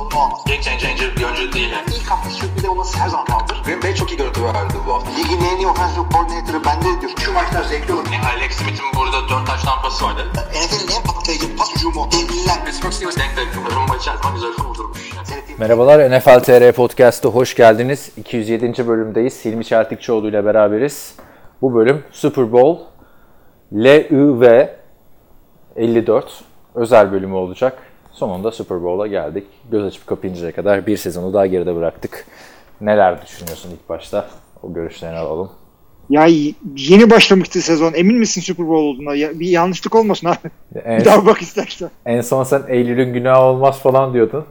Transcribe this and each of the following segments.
sorunu olmaz. Game changer bir oyuncu değil. Yani. İlk hafta sürpriz olması her zaman kaldır. Green Bay çok iyi görüntü verdi bu hafta. Ligin en iyi offensive coordinator'ı bende diyor. Şu maçlar zevkli olur. Yani Alex Smith'in burada 4 taş tampası vardı. NFL'in en patlayıcı pas hücumu. Devliler. Pittsburgh Steelers denk denk. Rumba içerisinde güzel kurdurmuş. Merhabalar NFL TR Podcast'a hoş geldiniz. 207. bölümdeyiz. Hilmi Çeltikçioğlu ile beraberiz. Bu bölüm Super Bowl LIV 54 özel bölümü olacak. Sonunda Super Bowl'a geldik. Göz açıp kapayıncaya kadar bir sezonu daha geride bıraktık. Neler düşünüyorsun ilk başta? O görüşlerini alalım. Ya yeni başlamıştı sezon. Emin misin Super Bowl olduğuna? Ya, bir yanlışlık olmasın abi. En, Bir daha bak istersen. en son sen Eylül'ün günahı olmaz falan diyordun.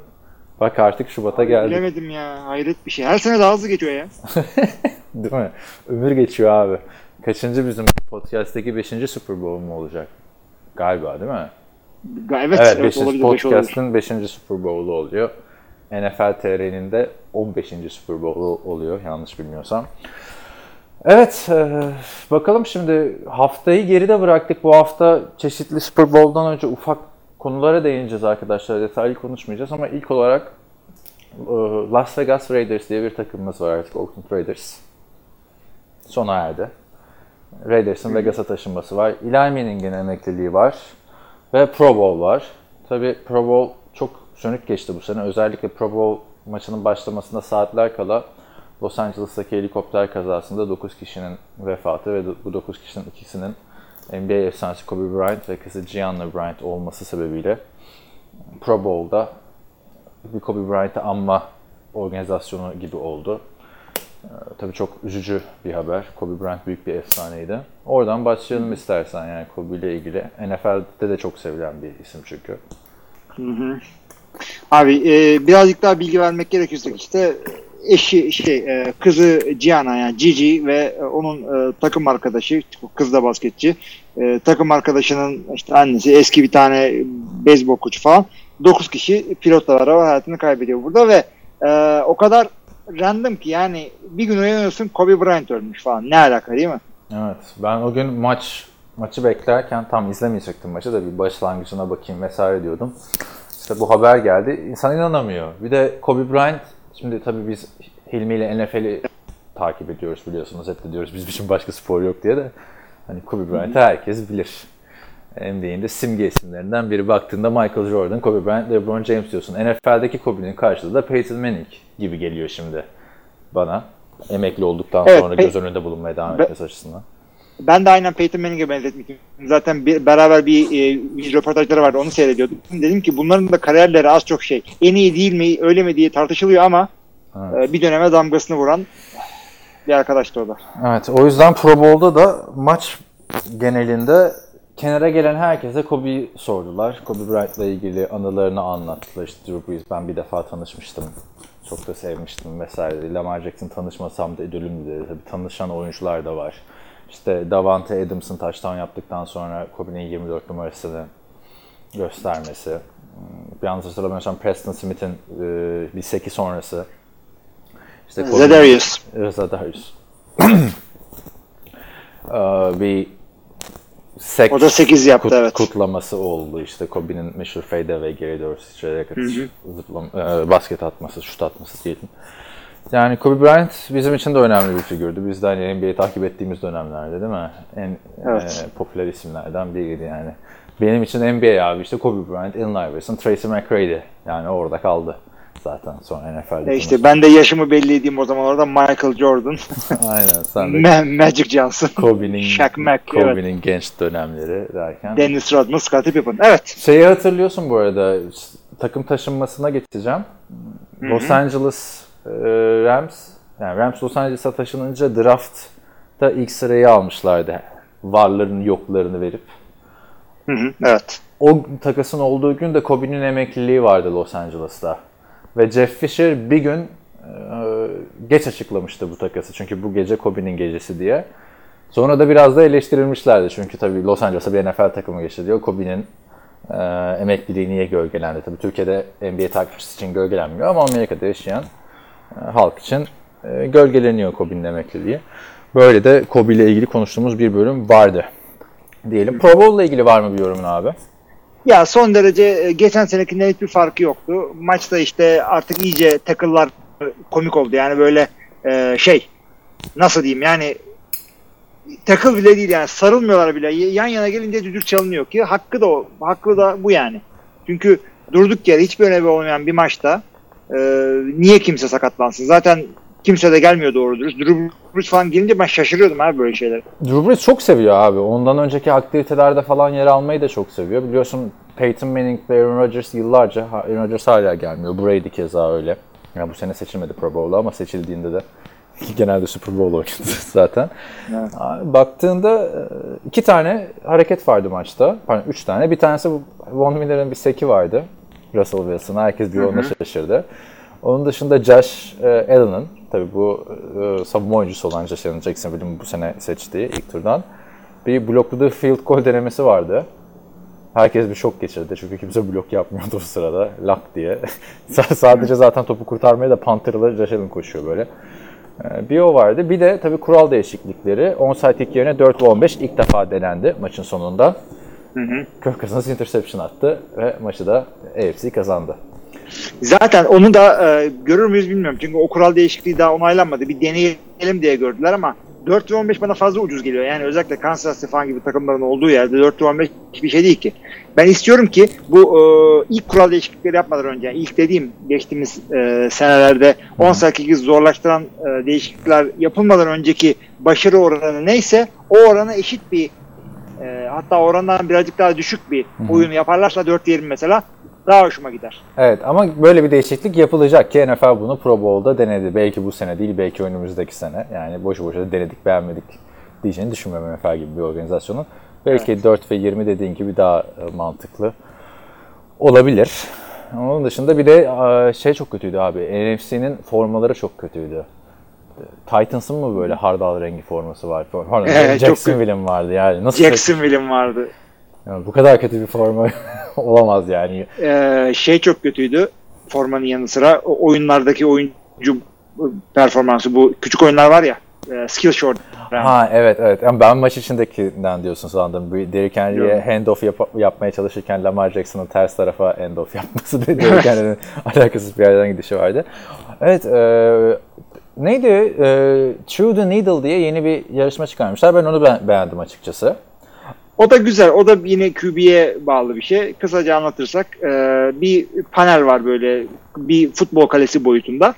Bak artık Şubat'a geldik. Bilemedim ya. Hayret bir şey. Her sene daha hızlı geçiyor ya. Değil mi? Ömür geçiyor abi. Kaçıncı bizim podcast'taki 5. Super Bowl mu olacak? Galiba değil mi? Evet, Evet, evet, 5. olabilir. beş olabilir. podcast'ın 5. Super Bowl'u oluyor. NFL TR'nin de 15. Super Bowl'u oluyor yanlış bilmiyorsam. Evet, e, bakalım şimdi haftayı geride bıraktık. Bu hafta çeşitli Super Bowl'dan önce ufak konulara değineceğiz arkadaşlar. Detaylı konuşmayacağız ama ilk olarak e, Las Vegas Raiders diye bir takımımız var artık. Oakland Raiders. Sona erdi. Raiders'ın Vegas'a taşınması var. Eli Manning'in emekliliği var. Ve Pro Bowl var. Tabii Pro Bowl çok sönük geçti bu sene. Özellikle Pro Bowl maçının başlamasında saatler kala Los Angeles'taki helikopter kazasında 9 kişinin vefatı ve bu 9 kişinin ikisinin NBA efsanesi Kobe Bryant ve kızı Gianna Bryant olması sebebiyle Pro Bowl'da bir Kobe Bryant'ı anma organizasyonu gibi oldu. Ee, tabii çok üzücü bir haber. Kobe Bryant büyük bir efsaneydi. Oradan başlayalım istersen yani Kobe ile ilgili. NFL'de de çok sevilen bir isim çünkü. Abi e, birazcık daha bilgi vermek gerekirse işte eşi şey e, kızı Gianna yani Gigi ve e, onun e, takım arkadaşı kız da basketçi e, takım arkadaşının işte annesi eski bir tane beyzbol koçu falan 9 kişi pilotlar araba hayatını kaybediyor burada ve e, o kadar random ki yani bir gün uyanıyorsun Kobe Bryant ölmüş falan ne alaka değil mi? Evet. Ben o gün maç maçı beklerken tam izlemeyecektim maçı da bir başlangıcına bakayım vesaire diyordum. İşte bu haber geldi. İnsan inanamıyor. Bir de Kobe Bryant şimdi tabii biz Hilmi ile NFL'i takip ediyoruz biliyorsunuz. Hep de diyoruz biz için başka spor yok diye de. Hani Kobe Bryant'ı herkes bilir. NBA'in de simge isimlerinden biri. Baktığında Michael Jordan, Kobe Bryant, LeBron James diyorsun. NFL'deki Kobe'nin karşılığı da Peyton Manning gibi geliyor şimdi bana. Emekli olduktan Evet, sonra göz önünde bulunmaya devam Be- etmesi açısından. Ben de aynen Peyton Manning'e benzetmiştim. Zaten bir, beraber bir, e, röportajları vardı onu seyrediyordum. Dedim ki bunların da kariyerleri az çok şey. En iyi değil mi öyle mi diye tartışılıyor ama Evet. e, bir döneme damgasını vuran bir arkadaştı o da. Evet, o yüzden Pro Bowl'da da maç genelinde kenara gelen herkese Kobe'yi sordular. Kobe Bryant'la ilgili anılarını anlattılar. İşte Drew Brees ben bir defa tanışmıştım. Çok da sevmiştim vesaire. Lamar Jackson tanışmasam da ödülümdü dedi. Tabii tanışan oyuncular da var. İşte Davante Adams'ın touchdown yaptıktan sonra Kobe'nin 24 numarasını göstermesi. Hmm, Yalnız hatırlamıyorsam Preston Smith'in e, bir seki sonrası. İşte Kobe'nin- Zedarius. Zedarius. Ee, bir sek O da 8 yaptı kut- evet. kutlaması oldu. İşte Kobe'nin meşhur fade away geri doğru sıçrayarak zıplam- e, basket atması, şut atması diyelim. Yani Kobe Bryant bizim için de önemli bir figürdü. Biz de hani NBA'yi takip ettiğimiz dönemlerde değil mi? En Evet. e, popüler isimlerden biriydi yani. Benim için NBA abi işte Kobe Bryant, Allen Iverson, Tracy McGrady. Yani orada kaldı zaten sonra NFL'de. E işte ben de yaşımı belli edeyim o zaman orada Michael Jordan, Aynen sen de Ma- Magic Johnson, Kobe'nin Shaq evet. Kobe'nin genç dönemleri derken. Dennis Rodman, Scottie Pippen. Evet. Şeyi hatırlıyorsun bu arada takım taşınmasına geçeceğim. Los Angeles e, Rams yani Rams Los Angeles'a taşınınca draft'ta ilk sırayı almışlardı. Varlarını yoklarını verip. Hı hı, evet. O takasın olduğu gün de Kobe'nin emekliliği vardı Los Angeles'ta. Ve Jeff Fisher bir gün e, geç açıklamıştı bu takası. Çünkü bu gece Kobe'nin gecesi diye. Sonra da biraz da eleştirilmişlerdi. Çünkü tabii Los Angeles'a bir NFL takımı geçiriyor. Kobe'nin e, emekliliği niye gölgelendi? Tabii Türkiye'de NBA takipçisi için gölgelenmiyor ama Amerika'da yaşayan e, halk için e, gölgeleniyor Kobe'nin emekliliği. Böyle de Kobe ile ilgili konuştuğumuz bir bölüm vardı. Diyelim. Pro Bowl ile ilgili var mı bir yorumun abi? Ya son derece e, geçen senekinden hiçbir farkı yoktu. Maçta işte artık iyice takıllar komik oldu. Yani böyle e, şey nasıl diyeyim yani takıl bile değil yani sarılmıyorlar bile. Yan yana gelince düdük çalınıyor ki hakkı da o. Hakkı da bu yani. Çünkü durduk yere hiçbir önemi olmayan bir maçta e, niye kimse sakatlansın? Zaten kimse de gelmiyor doğru dürüst. Drew Brees falan gelince ben şaşırıyordum abi böyle şeyler. Drew Brees çok seviyor abi. Ondan önceki aktivitelerde falan yer almayı da çok seviyor. Biliyorsun Peyton Manning ve Aaron Rodgers yıllarca, Aaron Rodgers hala gelmiyor. Brady keza öyle. Yani bu sene seçilmedi Pro Bowl'a ama seçildiğinde de genelde Super Bowl oynadı zaten. Evet. Baktığında iki tane hareket vardı maçta. Pardon üç tane. Bir tanesi Von Miller'ın bir seki vardı. Russell Wilson. Herkes bir ona şaşırdı. Onun dışında Josh e, Allen'ın tabii bu e, savunma oyuncusu olan Josh Allen Jacksonville'in bu sene seçtiği ilk turdan bir blokladığı field goal denemesi vardı. Herkes bir şok geçirdi çünkü kimse blok yapmıyordu o sırada. Lak diye. Sadece zaten topu kurtarmaya da Panther'la Josh Allen koşuyor böyle. E, bir o vardı. Bir de tabii kural değişiklikleri. Onside kick yerine 4 ve 15 ilk defa denendi maçın sonunda. Hı hı. Kirk Cousins interception attı ve maçı da AFC kazandı. Zaten onu da e, görür müyüz bilmiyorum. Çünkü o kural değişikliği daha onaylanmadı. Bir deneyelim diye gördüler ama 4 ve 15 bana fazla ucuz geliyor. Yani özellikle Kansas City falan gibi takımların olduğu yerde 4 ve 15 hiçbir şey değil ki. Ben istiyorum ki bu e, ilk kural değişiklikleri yapmadan önce, ilk dediğim geçtiğimiz e, senelerde 18 zorlaştıran e, değişiklikler yapılmadan önceki başarı oranı neyse o orana eşit bir e, hatta orandan birazcık daha düşük bir oyunu yaparlarsa 4 diyelim mesela daha hoşuma gider. Evet ama böyle bir değişiklik yapılacak ki NFL bunu Pro Bowl'da denedi. Belki bu sene değil, belki önümüzdeki sene. Yani boşu boşuna denedik, beğenmedik diyeceğini düşünmüyorum NFL gibi bir organizasyonun. Belki evet. 4 ve 20 dediğin gibi daha e, mantıklı olabilir. Onun dışında bir de şey çok kötüydü abi. NFC'nin formaları çok kötüydü. Titans'ın mı böyle hardal rengi forması var? Pardon, çok Jacksonville'in vardı yani. Nasıl Jacksonville'in vardı. Yani bu kadar kötü bir forma olamaz yani. Ee, şey çok kötüydü formanın yanı sıra. Oyunlardaki oyuncu performansı bu küçük oyunlar var ya e, skill short. Ha evet evet. Yani ben maç içindekinden diyorsun sandım. Bir Derrick Henry'e handoff yap- yapmaya çalışırken Lamar Jackson'ın ters tarafa handoff yapması da Derrick Henry'nin alakasız bir yerden gidişi vardı. Evet e, neydi? E, True the Needle diye yeni bir yarışma çıkarmışlar. Ben onu be- beğendim açıkçası. O da güzel. O da yine QB'ye bağlı bir şey. Kısaca anlatırsak e, bir panel var böyle bir futbol kalesi boyutunda.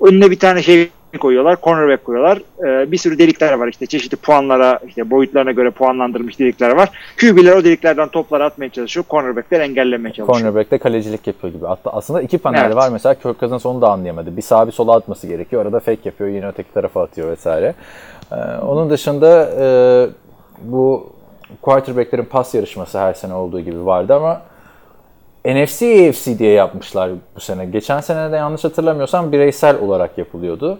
Önüne bir tane şey koyuyorlar. Cornerback koyuyorlar. E, bir sürü delikler var işte çeşitli puanlara işte boyutlarına göre puanlandırılmış delikler var. QB'ler o deliklerden topları atmaya çalışıyor. Cornerback'ler engellemeye çalışıyor. Cornerback de kalecilik yapıyor gibi. Hatta aslında iki panel Evet. var. Mesela Kirk Cousins onu da anlayamadı. Bir sağa bir sola atması gerekiyor. Arada fake yapıyor. Yine öteki tarafa atıyor vesaire. Ee, onun dışında e, bu quarterback'lerin pas yarışması her sene olduğu gibi vardı ama NFC AFC diye yapmışlar bu sene. Geçen sene de yanlış hatırlamıyorsam bireysel olarak yapılıyordu.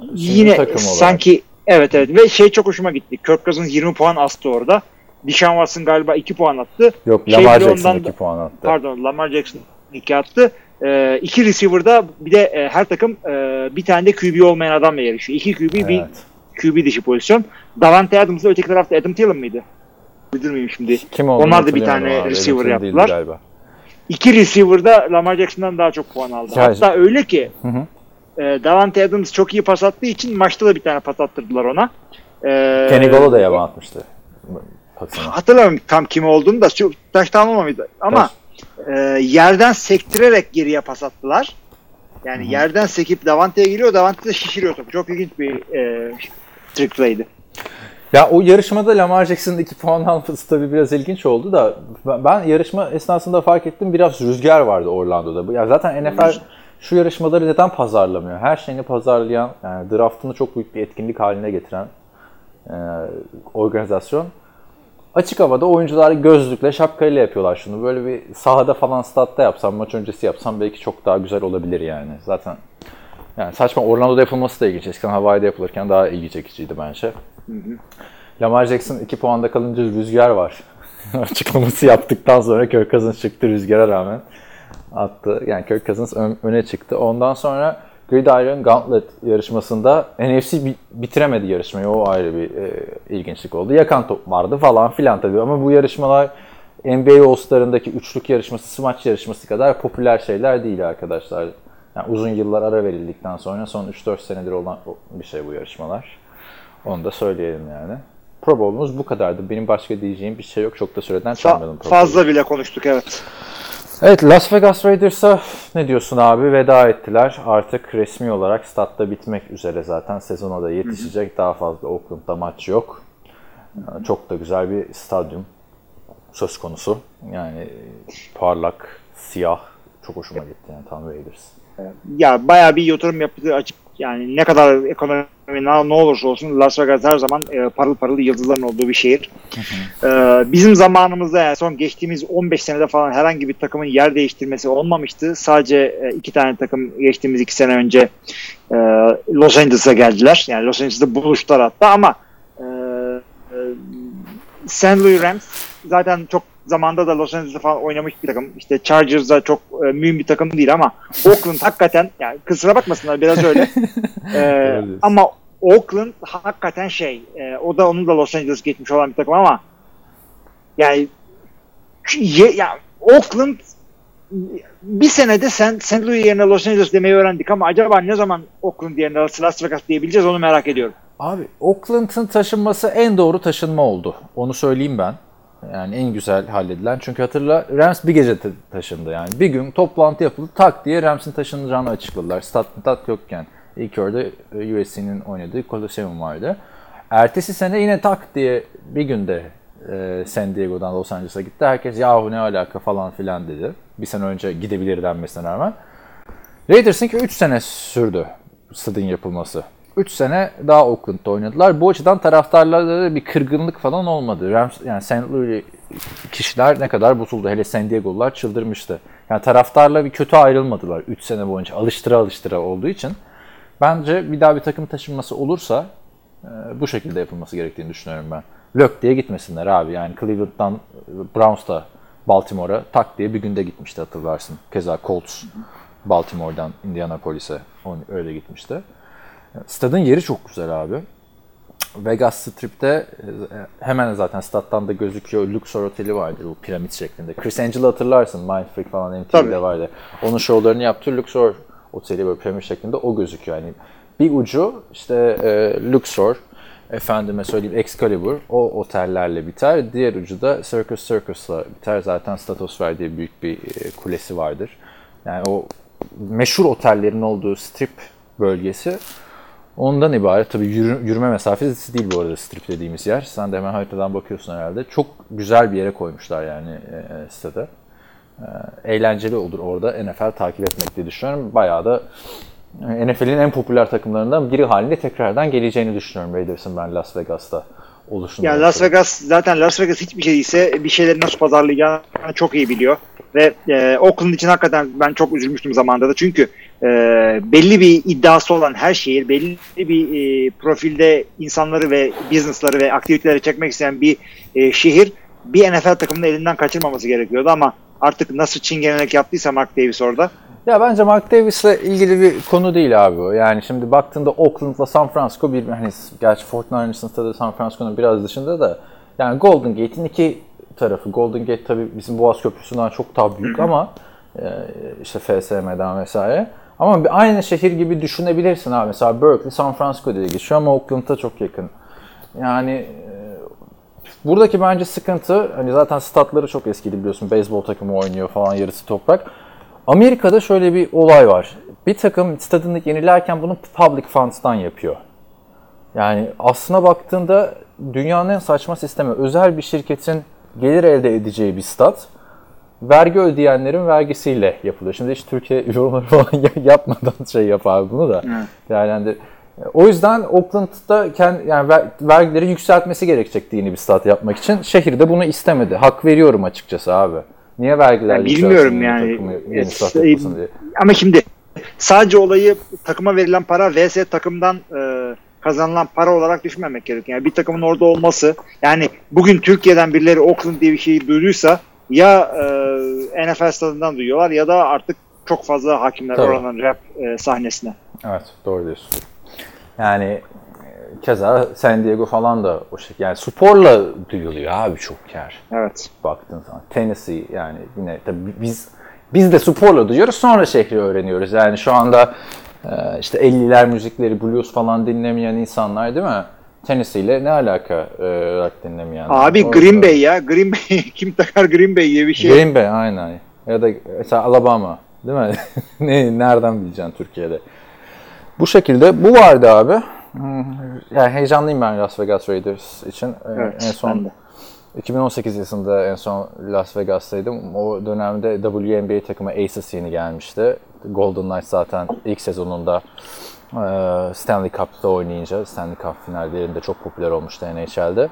Şimdi Yine takım olarak. sanki evet evet ve şey çok hoşuma gitti. Kirk Cousins 20 puan astı orada. Deshaun Watson galiba 2 puan attı. Yok şey Lamar Jackson ondan- 2 puan attı. Pardon Lamar Jackson 2 attı. Ee, iki receiver'da bir de e, her takım e, bir tane de QB olmayan adamla yarışıyor. İki QB bir Evet. QB dışı pozisyon. Davante Adams'la öteki tarafta Adam Thielen mıydı? Uydurmayayım şimdi. Kim Onlar da bir tane abi. receiver Edmonton değildi yaptılar. Galiba. İki receiver'da Lamar Jackson'dan daha çok puan aldı. Ya- Hatta öyle ki Hı hı. e, Davante Adams çok iyi pas attığı için maçta da bir tane pas attırdılar ona. E, Kenny Golladay da atmıştı. Pasını. Hatırlamıyorum tam kim olduğunu da çok taştan olmamıştı. Ama e, yerden sektirerek geriye pas attılar. Yani yerden sekip Davante'ye geliyor. Davante de şişiriyor topu. Çok ilginç bir e, trick play'di. Ya o yarışmada Lamar Jackson'ın 2 puan alması tabii biraz ilginç oldu da ben- ben yarışma esnasında fark ettim biraz rüzgar vardı Orlando'da. Ya zaten NFL şu yarışmaları neden pazarlamıyor? Her şeyini pazarlayan, yani draftını çok büyük bir etkinlik haline getiren e, organizasyon. Açık havada oyuncular gözlükle, şapkayla yapıyorlar şunu. Böyle bir sahada falan statta yapsam, maç öncesi yapsam belki çok daha güzel olabilir yani. Zaten yani saçma Orlando'da yapılması da ilginç. Eskiden Hawaii'de yapılırken daha ilgi çekiciydi bence. Lamar Jackson 2 puanda kalınca rüzgar var. Açıklaması yaptıktan sonra Kirk Cousins çıktı rüzgara rağmen attı. Yani Kirk Cousins ön- öne çıktı. Ondan sonra Gridiron Gauntlet yarışmasında NFC bi- bitiremedi yarışmayı. O ayrı bir e, ilginçlik oldu. Yakan top vardı falan filan tabii ama bu yarışmalar NBA All-Star'ındaki üçlük yarışması, smaç yarışması kadar popüler şeyler değil arkadaşlar. Yani uzun yıllar ara verildikten sonra son 3-4 senedir olan bir şey bu yarışmalar. Onu da söyleyelim yani. Pro Bowl'umuz bu kadardı. Benim başka diyeceğim bir şey yok. Çok da süreden çalmadım Pro fazla bile konuştuk evet. Evet Las Vegas Raiders'a ne diyorsun abi? Veda ettiler. Artık resmi olarak statta bitmek üzere zaten. Sezona da yetişecek. Daha fazla Oakland'da maç yok. Çok da güzel bir stadyum söz konusu. Yani parlak, siyah. Çok hoşuma gitti yani tam Raiders. Ya bayağı bir yatırım yaptığı açık. Yani ne kadar ekonomi ne, olursa olsun Las Vegas her zaman e, parıl parıl yıldızların olduğu bir şehir. E, bizim zamanımızda yani son geçtiğimiz 15 senede falan herhangi bir takımın yer değiştirmesi olmamıştı. Sadece e, iki tane takım geçtiğimiz iki sene önce e, Los Angeles'a geldiler. Yani Los Angeles'ta buluştular hatta ama e, e, St. Louis Rams zaten çok zamanda da Los Angeles'ta falan oynamış bir takım. İşte Chargers'da çok e, mühim bir takım değil ama Oakland hakikaten yani kusura bakmasınlar biraz öyle. E, ama Oakland hakikaten şey e, o da onun da Los Angeles geçmiş olan bir takım ama yani ye, ya Oakland bir senede sen St. Louis yerine Los Angeles demeyi öğrendik ama acaba ne zaman Oakland yerine Las Vegas diyebileceğiz onu merak ediyorum. Abi Oakland'ın taşınması en doğru taşınma oldu. Onu söyleyeyim ben. Yani en güzel halledilen. Çünkü hatırla Rams bir gece ta- taşındı yani. Bir gün toplantı yapıldı tak diye Rams'in taşınacağını açıkladılar. Stat, stat yokken. İlk orada e, USC'nin oynadığı Coliseum vardı. Ertesi sene yine tak diye bir günde e, San Diego'dan Los Angeles'a gitti. Herkes yahu ne alaka falan filan dedi. Bir sene önce gidebilir denmesine rağmen. Raiders'ınki 3 sene sürdü stadın yapılması. 3 sene daha Oakland'da oynadılar. Bu açıdan taraftarlarda da bir kırgınlık falan olmadı. Rams, yani St. Louis kişiler ne kadar bozuldu. Hele San Diego'lular çıldırmıştı. Yani taraftarla bir kötü ayrılmadılar 3 sene boyunca. Alıştıra alıştıra olduğu için. Bence bir daha bir takım taşınması olursa e, bu şekilde yapılması gerektiğini düşünüyorum ben. Lök diye gitmesinler abi. Yani Cleveland'dan e, Browns'ta Baltimore'a tak diye bir günde gitmişti hatırlarsın. Keza Colts Baltimore'dan Indianapolis'e öyle gitmişti. Stadın yeri çok güzel abi. Vegas Strip'te e, hemen zaten stat'tan da gözüküyor. Luxor Oteli vardır bu piramit şeklinde. Chris Angel'ı hatırlarsın. Mindfreak falan MTV'de Tabii. vardı. Onun şovlarını yaptığı Luxor Oteli böyle piramit şeklinde o gözüküyor. Yani bir ucu işte e, Luxor, efendime söyleyeyim Excalibur o otellerle biter. Diğer ucu da Circus Circus'la biter. Zaten Stratosfer diye büyük bir e, kulesi vardır. Yani o meşhur otellerin olduğu strip bölgesi ondan ibaret. Tabii yürü- yürüme mesafesi değil bu arada strip dediğimiz yer. Sen de hemen haritadan bakıyorsun herhalde. Çok güzel bir yere koymuşlar yani e, sitede. E, eğlenceli olur orada NFL takip etmek diye düşünüyorum. Bayağı da e, NFL'in en popüler takımlarından biri halinde tekrardan geleceğini düşünüyorum Raiders'ın ben Las Vegas'ta oluşunu. Ya Las Vegas zaten Las Vegas hiçbir şey değilse bir şeyleri nasıl pazarlayacağını çok iyi biliyor. Ve e, Oakland için hakikaten ben çok üzülmüştüm zamanında da. Çünkü e, belli bir iddiası olan her şehir, belli bir e, profilde insanları ve businessları ve aktiviteleri çekmek isteyen bir e, şehir bir NFL takımını elinden kaçırmaması gerekiyordu ama artık nasıl çingenelik yaptıysa Mark Davis orada. Ya bence Mark Davis'le ilgili bir konu değil abi o. Yani şimdi baktığında Oakland'la San Francisco bir hani gerçi 49ers'ın tadı San Francisco'nun biraz dışında da yani Golden Gate'in iki tarafı. Golden Gate tabii bizim Boğaz Köprüsü'nden çok daha büyük ama e, işte FSM'den vesaire. Ama aynı şehir gibi düşünebilirsin abi. Mesela Berkeley San Francisco diye geçiyor ama Oakland'a çok yakın. Yani e, buradaki bence sıkıntı hani zaten statları çok eskidi biliyorsun. Beyzbol takımı oynuyor falan yarısı toprak. Amerika'da şöyle bir olay var. Bir takım stadını yenilerken bunu public funds'tan yapıyor. Yani aslına baktığında dünyanın en saçma sistemi özel bir şirketin gelir elde edeceği bir stat vergi ödeyenlerin vergisiyle yapılıyor. Şimdi hiç Türkiye yorumları falan yapmadan şey yapar bunu da değerlendir. O yüzden Oakland'da kendi, yani ver- vergileri yükseltmesi gerekecekti yeni bir stat yapmak için. Şehir de bunu istemedi. Hak veriyorum açıkçası abi. Niye vergiler Ya yükselsin bilmiyorum yani. takımı, yeni stat yapmasın diye. Ama şimdi sadece olayı takıma verilen para vs takımdan e, kazanılan para olarak düşünmemek gerekiyor. Yani bir takımın orada olması yani bugün Türkiye'den birileri Oakland diye bir şeyi duyduysa ya e, NFL stadından duyuyorlar ya da artık çok fazla hakimler Tabii. oranın rap e, sahnesine. Evet doğru diyorsun. Yani e, keza San Diego falan da o şekilde. Yani sporla duyuluyor abi çok yer. Evet. baktığın zaman. Tennessee yani yine tabii biz biz de sporla duyuyoruz sonra şehri öğreniyoruz. Yani şu anda e, işte 50'ler müzikleri, blues falan dinlemeyen insanlar değil mi? Tennessee ile ne alaka e, rock dinlemeyen? Abi O- Green Bay ya. Green Bay kim takar Green Bay diye bir şey. Green Bay aynen. Ya da mesela Alabama değil mi? ne nereden bileceksin Türkiye'de? Bu şekilde bu vardı abi. Hmm, Yani heyecanlıyım ben Las Vegas Raiders için. E, Evet, en son ben de. 2018 yılında en son Las Vegas'taydım. O dönemde WNBA takımı Aces yeni gelmişti. Golden Knights zaten ilk sezonunda Stanley Cup'ta oynayınca Stanley Cup finallerinde çok popüler olmuştu NHL'de.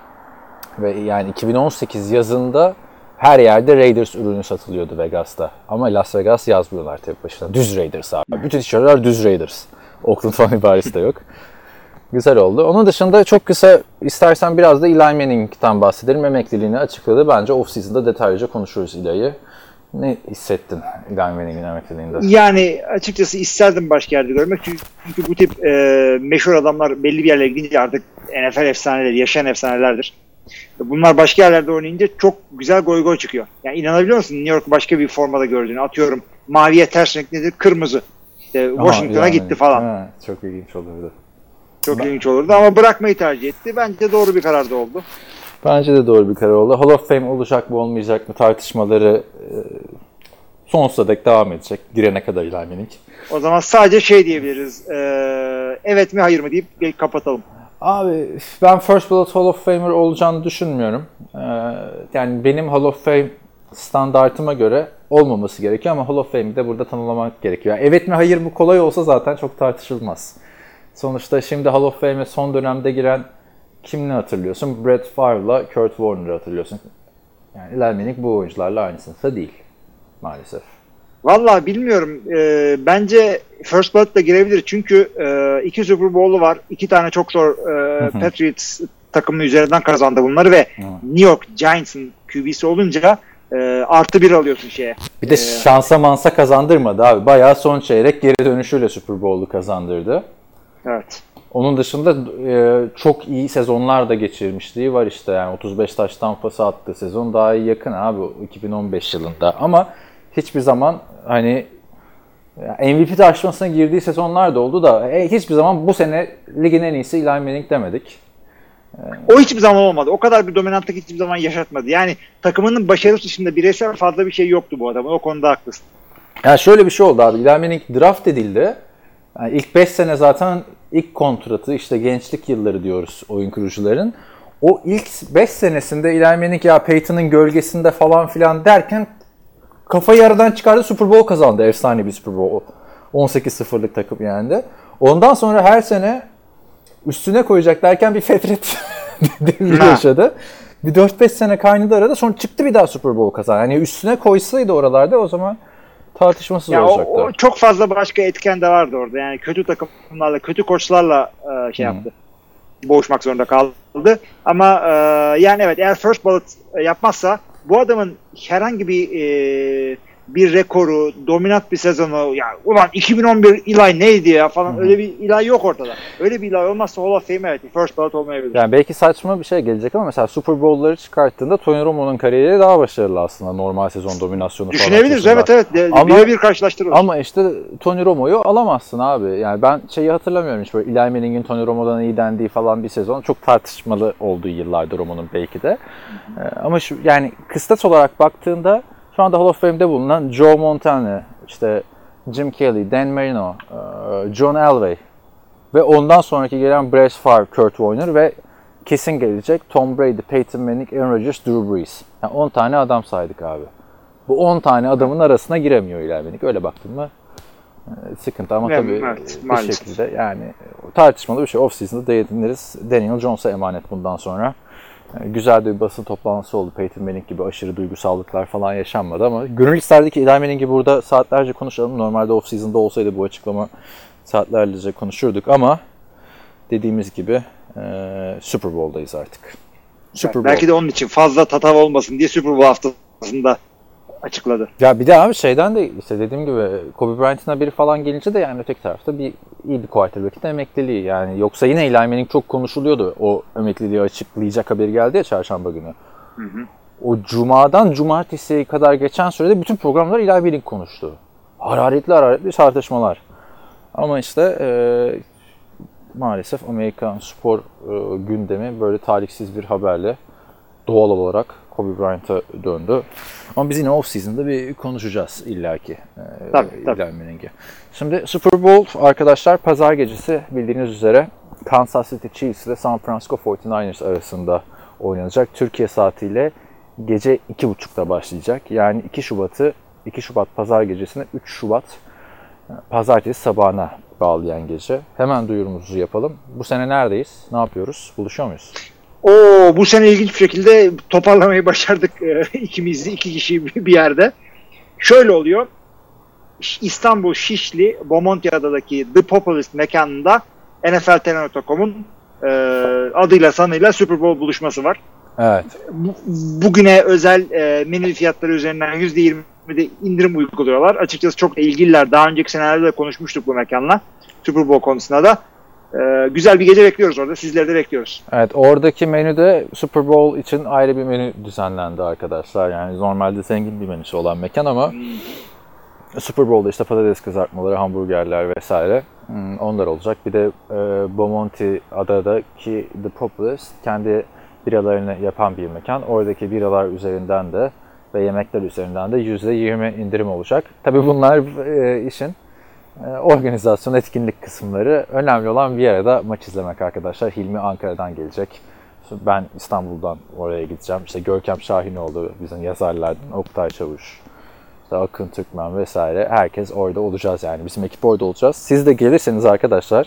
Ve yani 2018 yazında her yerde Raiders ürünü satılıyordu Vegas'ta. Ama Las Vegas yazmıyorlar tek başına. Düz Raiders abi. Bütün tişörtler düz Raiders. Oakland falan ibaresi de yok. Güzel oldu. Onun dışında çok kısa istersen biraz da Eli Manning'den bahsedelim. Emekliliğini açıkladı. Bence off-season'da detaylıca konuşuruz Eli'yi. Ne hissettin Eli Manning'in emekliliğinde? Yani açıkçası isterdim başka yerde görmek. Çünkü, çünkü bu tip e, meşhur adamlar belli bir yerlere gidince artık NFL efsaneleri, yaşayan efsanelerdir. Bunlar başka yerlerde oynayınca çok güzel goy goy çıkıyor. Yani inanabiliyor musun New York başka bir formada gördüğünü? Atıyorum maviye ters renk nedir? Kırmızı. İşte Washington'a Eli gitti falan. Ha, çok ilginç olurdu. Çok ilginç olurdu ama bırakmayı tercih etti. Bence doğru bir karar da oldu. Bence de doğru bir karar oldu. Hall of Fame olacak mı olmayacak mı tartışmaları e, sonsuza dek devam edecek. Girene kadar Manning. O zaman sadece şey diyebiliriz. e, evet mi hayır mı deyip kapatalım. Abi ben First Ballot Hall of Famer olacağını düşünmüyorum. Ee, yani benim Hall of Fame standartıma göre olmaması gerekiyor ama Hall of Fame'i de burada tanımlamak gerekiyor. Yani evet mi hayır mı kolay olsa zaten çok tartışılmaz. Sonuçta şimdi Hall of Fame'e son dönemde giren kim ne hatırlıyorsun? Brett Favre'la Kurt Warner'ı hatırlıyorsun. Yani Manning bu oyuncularla aynı sınıfta değil maalesef. Vallahi bilmiyorum. E, bence First Blood da girebilir. Çünkü e, iki Super Bowl'u var. İki tane çok zor e, Patriots takımı üzerinden kazandı bunları ve New York Giants'ın QB'si olunca e, artı bir alıyorsun şeye. Bir de şansa mansa kazandırmadı abi. Bayağı son çeyrek geri dönüşüyle Super Bowl'u kazandırdı. Evet. Onun dışında e, çok iyi sezonlar da geçirmişliği var işte yani 35 taştan pası attığı sezon daha iyi yakın abi 2015 yılında ama hiçbir zaman hani MVP tartışmasına girdiği sezonlar da oldu da e, hiçbir zaman bu sene ligin en iyisi Eli Manning demedik. O hiçbir zaman olmadı. O kadar bir dominantlık hiçbir zaman yaşatmadı. Yani takımının başarısı dışında bireysel fazla bir şey yoktu bu adamın. O konuda haklısın. Yani şöyle bir şey oldu abi. Eli Manning draft edildi. Yani ilk 5 sene zaten ilk kontratı işte gençlik yılları diyoruz oyun kurucuların. O ilk 5 senesinde Eli Manning ya Peyton'ın gölgesinde falan filan derken kafayı aradan çıkardı Super Bowl kazandı. Efsane bir Super Bowl. 18-0'lık takım yendi. Ondan sonra her sene üstüne koyacak derken bir fetret devri yaşadı. Bir 4-5 sene kaynadı arada sonra çıktı bir daha Super Bowl kazandı. Yani üstüne koysaydı oralarda o zaman tartışmasız Ya o, olacaktı. o çok fazla başka etken de vardı orada. Yani kötü takımlarla, kötü koçlarla e, şey yaptı. Boğuşmak zorunda kaldı. Ama e, yani evet eğer first ballot e, yapmazsa bu adamın herhangi bir e, bir rekoru, dominant bir sezonu ya ulan 2011 ilay neydi ya falan öyle bir ilay yok ortada. Öyle bir ilay olmazsa Hall of Fame evet first ballot olmayabilir. Yani belki saçma bir şey gelecek ama mesela Super Bowl'ları çıkarttığında Tony Romo'nun kariyeri daha başarılı aslında normal sezon dominasyonu falan Düşünebiliriz açısından. evet evet. De, Ama- birebir karşılaştırırız. Ama işte Tony Romo'yu alamazsın abi. Yani ben şeyi hatırlamıyorum hiç böyle Eli Manning'in Tony Romo'dan iyi dendiği falan bir sezon. Çok tartışmalı olduğu yıllardır Romo'nun belki de. Ee, ama şu yani kıstas olarak baktığında şu anda Hall of Fame'de bulunan Joe Montana, işte Jim Kelly, Dan Marino, e, John Elway ve ondan sonraki gelen Brett Favre, Kurt Warner ve kesin gelecek Tom Brady, Peyton Manning, Aaron Rodgers, Drew Brees. Yani 10 tane adam saydık abi. Bu 10 tane adamın arasına giremiyor Manning. Öyle baktın mı e, sıkıntı ama Evet, tabii evet, bir maalesef. şekilde yani tartışmalı bir şey. Off-season'da değiniriz. Daniel Jones'a emanet bundan sonra. E, Güzel de bir basın toplantısı oldu. Peyton Manning gibi aşırı duygusallıklar falan yaşanmadı ama gönül isterdi ki Eli Manning'i burada saatlerce konuşalım. Normalde off-season'da olsaydı bu açıklama saatlerce konuşurduk ama dediğimiz gibi e, Super Bowl'dayız artık. Super Bowl. Belki de onun için fazla tatav olmasın diye Super Bowl haftasında açıkladı. Ya bir de abi şeyden de işte dediğim gibi Kobe Bryant'ın haberi falan gelince de yani öteki tarafta bir iyi bir quarterback'in emekliliği yani. Yoksa yine Eli Manning çok konuşuluyordu o emekliliği açıklayacak haberi geldi ya çarşamba günü. O cumadan cumartesiye kadar geçen sürede bütün programlar Eli Manning konuştu. Hararetli hararetli tartışmalar. Ama işte e, maalesef Amerikan spor e, gündemi böyle talihsiz bir haberle doğal olarak Kobe Bryant'a döndü. Ama biz yine off-season'da bir konuşacağız illaki. E, Tabii, tabii. Şimdi Super Bowl arkadaşlar pazar gecesi bildiğiniz üzere Kansas City Chiefs ile San Francisco 49ers arasında oynanacak. Türkiye saatiyle gece 2.30'da başlayacak. Yani 2 Şubat'ı 2 Şubat pazar gecesine 3 Şubat e, pazartesi sabahına bağlayan gece. Hemen duyurumuzu yapalım. Bu sene neredeyiz? Ne yapıyoruz? Buluşuyor muyuz? O bu sene ilginç bir şekilde toparlamayı başardık e, ikimiz de iki kişi bir yerde. Şöyle oluyor. İstanbul Şişli Bomontiada'daki The Populist mekanında NFL.com.'un e, adıyla sanıyla Super Bowl buluşması var. Evet. Bu- bugüne özel e, menü fiyatları üzerinden %20'de indirim uyguluyorlar. Açıkçası çok ilgililer. Daha önceki senelerde de konuşmuştuk bu mekanla. Super Bowl konusunda da. E, güzel bir gece bekliyoruz orada. Sizleri de bekliyoruz. Evet oradaki menüde Super Bowl için ayrı bir menü düzenlendi arkadaşlar. Yani normalde zengin bir menüsü olan mekan ama Super Bowl'da işte patates kızartmaları, hamburgerler vesaire hmm, onlar olacak. Bir de e, Bomonti adadaki The Populist kendi biralarını yapan bir mekan. Oradaki biralar üzerinden de ve yemekler üzerinden de %20 indirim olacak. Tabii bunlar e, işin organizasyon etkinlik kısımları. Önemli olan bir arada maç izlemek arkadaşlar. Hilmi Ankara'dan gelecek. Ben İstanbul'dan oraya gideceğim. İşte Görkem Şahinoğlu bizim yazarlardan, Oktay Çavuş, işte Akın Türkmen vesaire. Herkes orada olacağız yani. Bizim ekip orada olacağız. Siz de gelirseniz arkadaşlar.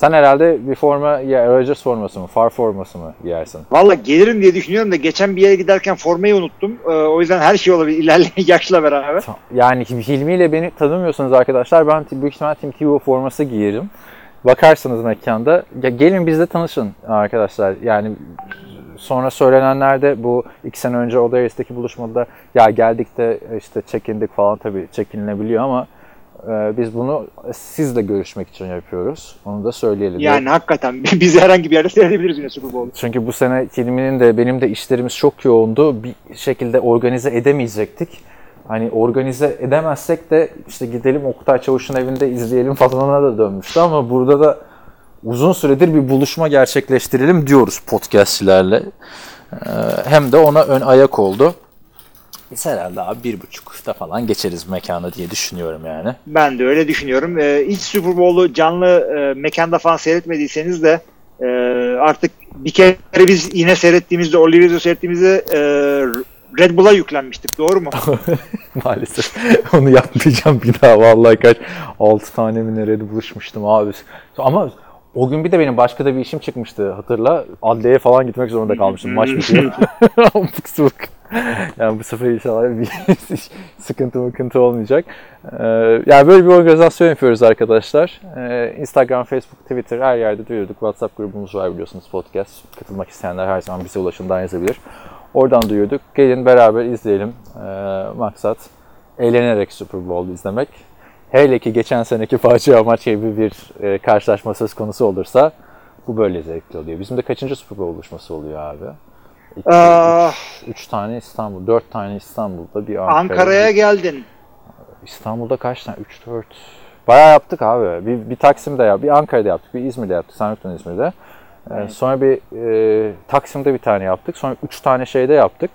Sen herhalde bir forma ya Rodgers forması mı, Far forması mı giyersin? Valla gelirim diye düşünüyorum da geçen bir yere giderken formayı unuttum. E, o yüzden her şey olabilir ilerleyen yaşla beraber. Yani Hilmi ile beni tanımıyorsunuz arkadaşlar. Ben büyük ihtimal Tim Tebow forması giyerim. Bakarsınız mekanda. Ya gelin bizle tanışın arkadaşlar. Yani sonra söylenenlerde bu iki sene önce Odaris'teki buluşmada ya geldik de işte çekindik falan tabii çekinilebiliyor ama e, biz bunu sizle görüşmek için yapıyoruz. Onu da söyleyelim. Yani hakikaten bizi herhangi bir yerde seyredebiliriz yine Super Bowl'da. Çünkü bu sene Hilmi'nin de benim de işlerimiz çok yoğundu. Bir şekilde organize edemeyecektik. Hani organize edemezsek de işte gidelim Oktay Çavuş'un evinde izleyelim falanına da dönmüştü ama burada da uzun süredir bir buluşma gerçekleştirelim diyoruz podcastçilerle. Ee, hem de ona ön ayak oldu. Biz herhalde abi bir buçukta falan geçeriz mekana diye düşünüyorum yani. Ben de öyle düşünüyorum. Ee, hiç Super Bowl'u canlı e, mekanda falan seyretmediyseniz de e, artık bir kere biz yine seyrettiğimizde, Olivier'i seyrettiğimizde e, Red Bull'a yüklenmiştik. Doğru mu? Maalesef onu yapmayacağım bir daha vallahi kaç 6 tane mi nerede buluşmuştum abi. Ama o gün bir de benim başka da bir işim çıkmıştı hatırla. Adliyeye falan gitmek zorunda kalmıştım maç bitiyor. Yani bu sefer inşallah bir sıkıntı mıkıntı olmayacak. Ee, yani böyle bir organizasyon yapıyoruz arkadaşlar. Ee, Instagram, Facebook, Twitter her yerde duyurduk. WhatsApp grubumuz var biliyorsunuz podcast. Katılmak isteyenler her zaman bize ulaşımdan yazabilir. Oradan duyurduk. Gelin beraber izleyelim. Ee, maksat eğlenerek Super Bowl izlemek. Hele ki geçen seneki facia maç gibi bir e, karşılaşma söz konusu olursa bu böyle zevkli oluyor. Bizim de kaçıncı Super Bowl buluşması oluyor abi? İki, Aa, üç, üç tane İstanbul, dört tane İstanbul'da bir Ankara. Ankara'ya geldin. İstanbul'da kaç tane? 3, 4. Bayağı yaptık abi. Bir, bir Taksim'de yaptık, bir Ankara'da yaptık, bir İzmir'de yaptık. Yoktun İzmir'de. Ee, sonra bir e, Taksim'de bir tane yaptık. Sonra 3 tane şeyde yaptık.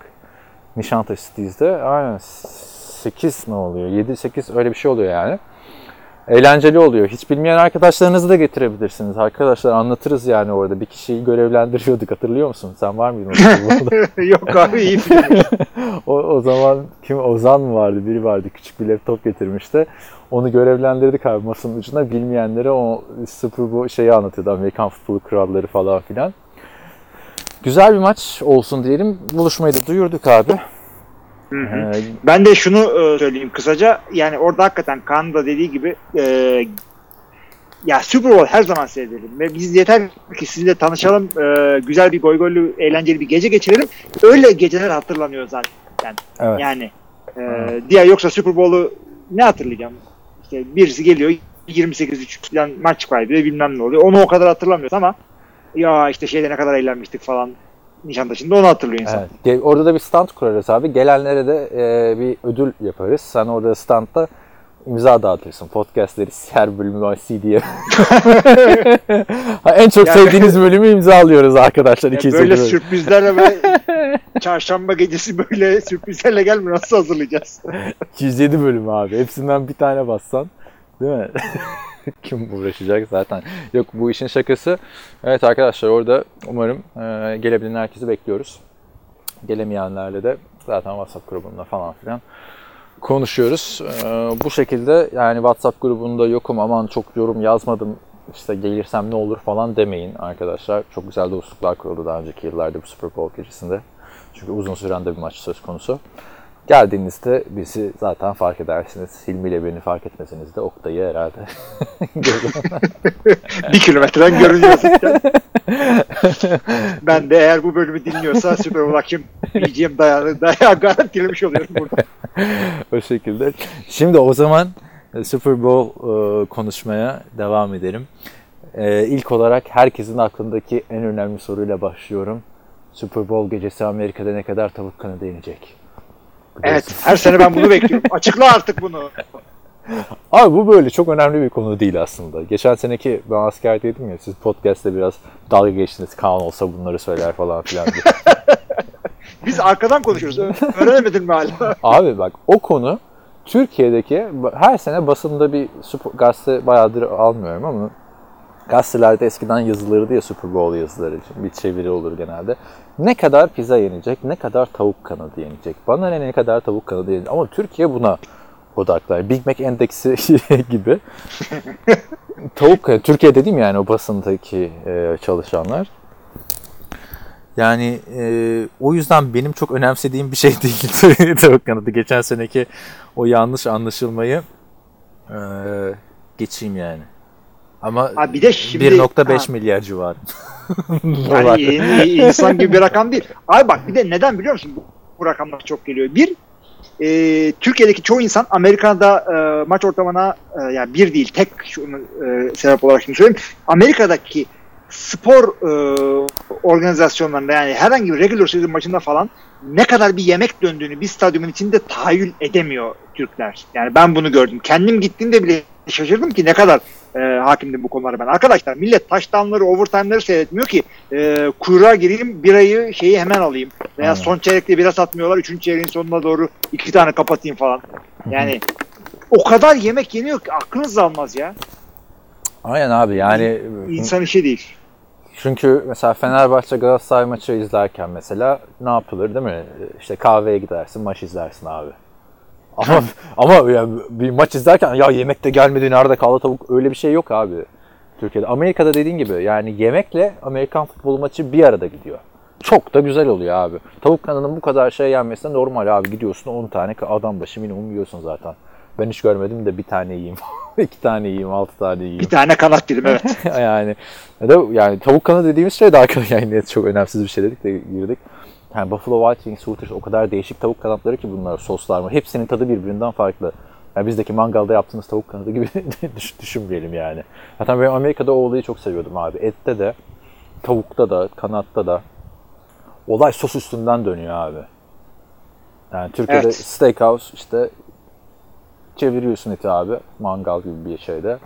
Nişantaşı Cities'de. Aynen 8 mi oluyor? 7-8 öyle bir şey oluyor yani. Eğlenceli oluyor. Hiç bilmeyen arkadaşlarınızı da getirebilirsiniz. Arkadaşlar anlatırız yani orada. Bir kişiyi görevlendiriyorduk hatırlıyor musun? Sen var mıydın? o Yok abi iyi o, o zaman kim Ozan mı vardı? Biri vardı. Küçük bir laptop getirmişti. Onu görevlendirdik abi masanın ucuna. Bilmeyenlere o Super Bowl şeyi anlatıyordu. Amerikan futbolu kuralları falan filan. Güzel bir maç olsun diyelim. Buluşmayı da duyurduk abi. Ee, Ben de şunu e, söyleyeyim kısaca. Yani orada hakikaten Kaan da dediği gibi e, ya Super Bowl her zaman seyredelim. Ve biz yeter ki sizinle tanışalım. e, güzel bir goy goylu, eğlenceli bir gece geçirelim. Öyle geceler hatırlanıyor zaten. evet. Yani Ee, diğer yoksa Super Bowl'u ne hatırlayacağım? İşte birisi geliyor 28-3 falan maç kaybediyor bilmem ne oluyor. Onu o kadar hatırlamıyoruz ama ya işte şeyde ne kadar eğlenmiştik falan Nişantaşı'nda onu hatırlıyor insan. Evet. Orada da bir stand kurarız abi. Gelenlere de e, bir ödül yaparız. Sen orada standta imza dağıtırsın. Podcastleri her bölümü CD'ye. En çok Yani- sevdiğiniz bölümü imza alıyoruz arkadaşlar. Yani 250 böyle bölüm. sürprizlerle ve çarşamba gecesi böyle sürprizlerle gelmiyor. Nasıl hazırlayacağız? 207 bölüm abi. Hepsinden bir tane bassan. Değil mi? Kim uğraşacak zaten. Yok bu işin şakası. Evet arkadaşlar orada umarım e, gelebilen herkesi bekliyoruz. Gelemeyenlerle de zaten WhatsApp grubunda falan filan konuşuyoruz. E, bu şekilde yani WhatsApp grubunda yokum aman çok yorum yazmadım işte gelirsem ne olur falan demeyin arkadaşlar. Çok güzel dostluklar kuruldu daha önceki yıllarda bu Super Bowl gecesinde. Çünkü uzun süren de bir maç söz konusu. Geldiğinizde bizi zaten fark edersiniz. Hilmi ile beni fark etmeseniz de Oktay'ı herhalde. bir kilometreden görünüyor zaten. ben de eğer bu bölümü dinliyorsa Super Bowl akşam yiyeceğim dayağı, dayağı garantilemiş oluyorum burada. o şekilde. Şimdi o zaman e, Super Bowl e, konuşmaya devam edelim. E, ilk olarak herkesin aklındaki en önemli soruyla başlıyorum. Super Bowl gecesi Amerika'da ne kadar tavuk kanadı yenecek? Evet her sene ben bunu bekliyorum. Açıkla artık bunu. Abi bu böyle çok önemli bir konu değil aslında. Geçen seneki ben askerdeydim ya siz podcast'te biraz dalga geçtiniz. Kaan olsa bunları söyler falan filan diye. Biz arkadan konuşuyoruz. Öğrenemedin mi hala? Abi bak o konu Türkiye'deki her sene basında bir spor, gazete bayağıdır almıyorum ama gazetelerde eskiden yazılırdı ya Super Bowl yazıları için bir çeviri olur genelde. Ne kadar pizza yenecek, ne kadar tavuk kanadı yenecek. Bana ne ne kadar tavuk kanadı yenecek. Ama Türkiye buna odaklar. Big Mac endeksi gibi. tavuk kanadı. Türkiye dediğim yani o basındaki e, çalışanlar. Yani e, o yüzden benim çok önemsediğim bir şey değil tavuk kanadı. Geçen seneki o yanlış anlaşılmayı e, geçeyim yani. Ama Ha bir de şimdi 1.5 Ha. milyar civarı. Yani insan gibi bir rakam değil. Abi bak bir de neden biliyor musun bu, rakamlar çok geliyor? Bir, e, Türkiye'deki çoğu insan Amerika'da e, maç ortamına e, yani bir değil tek şunu e, sebep olarak şunu söyleyeyim. Amerika'daki spor e, organizasyonlarında yani herhangi bir regular season maçında falan ne kadar bir yemek döndüğünü bir stadyumun içinde tahayyül edemiyor Türkler. Yani ben bunu gördüm. Kendim gittiğimde bile şaşırdım ki ne kadar e, hakimdim bu konulara ben. Arkadaşlar millet touchdownları, overtime'ları seyretmiyor ki e, kuyruğa gireyim birayı şeyi hemen alayım. Veya Aynen. son çeyrekte bira satmıyorlar. Üçüncü çeyreğin sonuna doğru iki tane kapatayım falan. Yani o kadar yemek yeniyor ki aklınız almaz ya. Aynen abi yani İnsan işi değil. çünkü mesela Fenerbahçe Galatasaray maçı izlerken mesela ne yapılır değil mi? İşte kahveye gidersin, maç izlersin abi. Ama ama yani bir maç izlerken ya yemek de gelmedi nerede kaldı tavuk öyle bir şey yok abi. Türkiye'de. Amerika'da dediğin gibi yani yemekle Amerikan futbol maçı bir arada gidiyor. Çok da güzel oluyor abi. Tavuk kanadının bu kadar şey yenmesi normal abi. Gidiyorsun 10 tane adam başı minimum yiyorsun zaten. Ben hiç görmedim de bir tane yiyeyim. iki tane yiyeyim, altı tane yiyeyim. Bir tane kanat dedim evet. yani ya da yani tavuk kanadı dediğimiz şey de arkadaşlar yani çok önemsiz bir şey dedik de girdik. Yani Buffalo Wild Wings, Hooters o kadar değişik tavuk kanatları ki bunlar soslar mı? Hepsinin tadı birbirinden farklı. Yani bizdeki mangalda yaptığınız tavuk kanadı gibi düş- düşünmeyelim yani. Zaten ben Amerika'da o olayı çok seviyordum abi. Ette de, tavukta da, kanatta da. Olay sos üstünden dönüyor abi. Yani Türkiye'de Evet. steakhouse işte çeviriyorsun eti abi mangal gibi bir şeyde.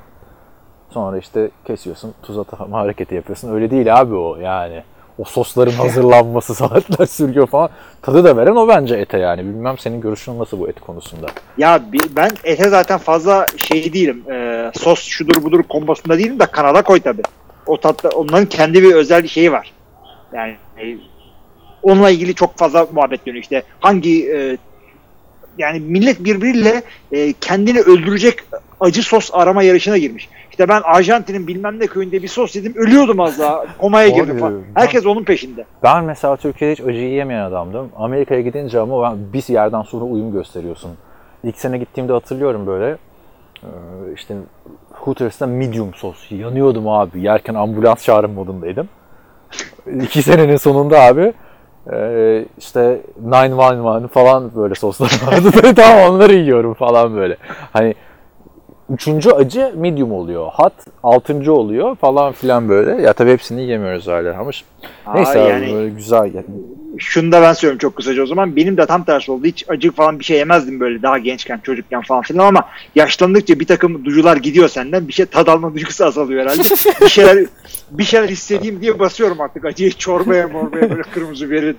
Sonra işte kesiyorsun, tuz atama hareketi yapıyorsun. Öyle değil abi o yani. O sosların hazırlanması saatler sürüyor falan. Tadı da veren o bence ete yani. Bilmem senin görüşün nasıl bu et konusunda. Ya ben ete zaten fazla şey değilim. Ee, sos şudur budur kombosunda değilim de kanada koy tabi. O tatlı onların kendi bir özel şeyi var. Yani e, onunla ilgili çok fazla muhabbet dönüyor işte. Hangi e, yani millet birbiriyle e, kendini öldürecek acı sos arama yarışına girmiş. İşte ben Arjantin'in bilmem ne köyünde bir sos yedim ölüyordum az daha komaya girdim falan. Herkes onun peşinde. Ben mesela Türkiye'de hiç acı yiyemeyen adamdım. Amerika'ya gidince ama ben bir yerden sonra uyum gösteriyorsun. İlk sene gittiğimde hatırlıyorum böyle. Ee, işte Hooters'ta medium sos. Yanıyordum abi. Yerken ambulans çağrım modundaydım. İki senenin sonunda abi Ee, işte 911 falan böyle soslar vardı. tamam onları yiyorum falan böyle. Hani üçüncü acı medium oluyor. Hot altıncı oluyor falan filan böyle. Ya tabii hepsini yemiyoruz hala ama neyse Aa, abi yani- böyle güzel. Şunu da ben söylüyorum çok kısaca o zaman. Benim de tam tersi oldu. Hiç acı falan bir şey yemezdim böyle daha gençken, çocukken falan filan ama yaşlandıkça bir takım duyular gidiyor senden. Bir şey tad alma duygusu azalıyor herhalde. bir şeyler bir şeyler hissedeyim diye basıyorum artık acıyı çorbaya morbaya böyle kırmızı biberi.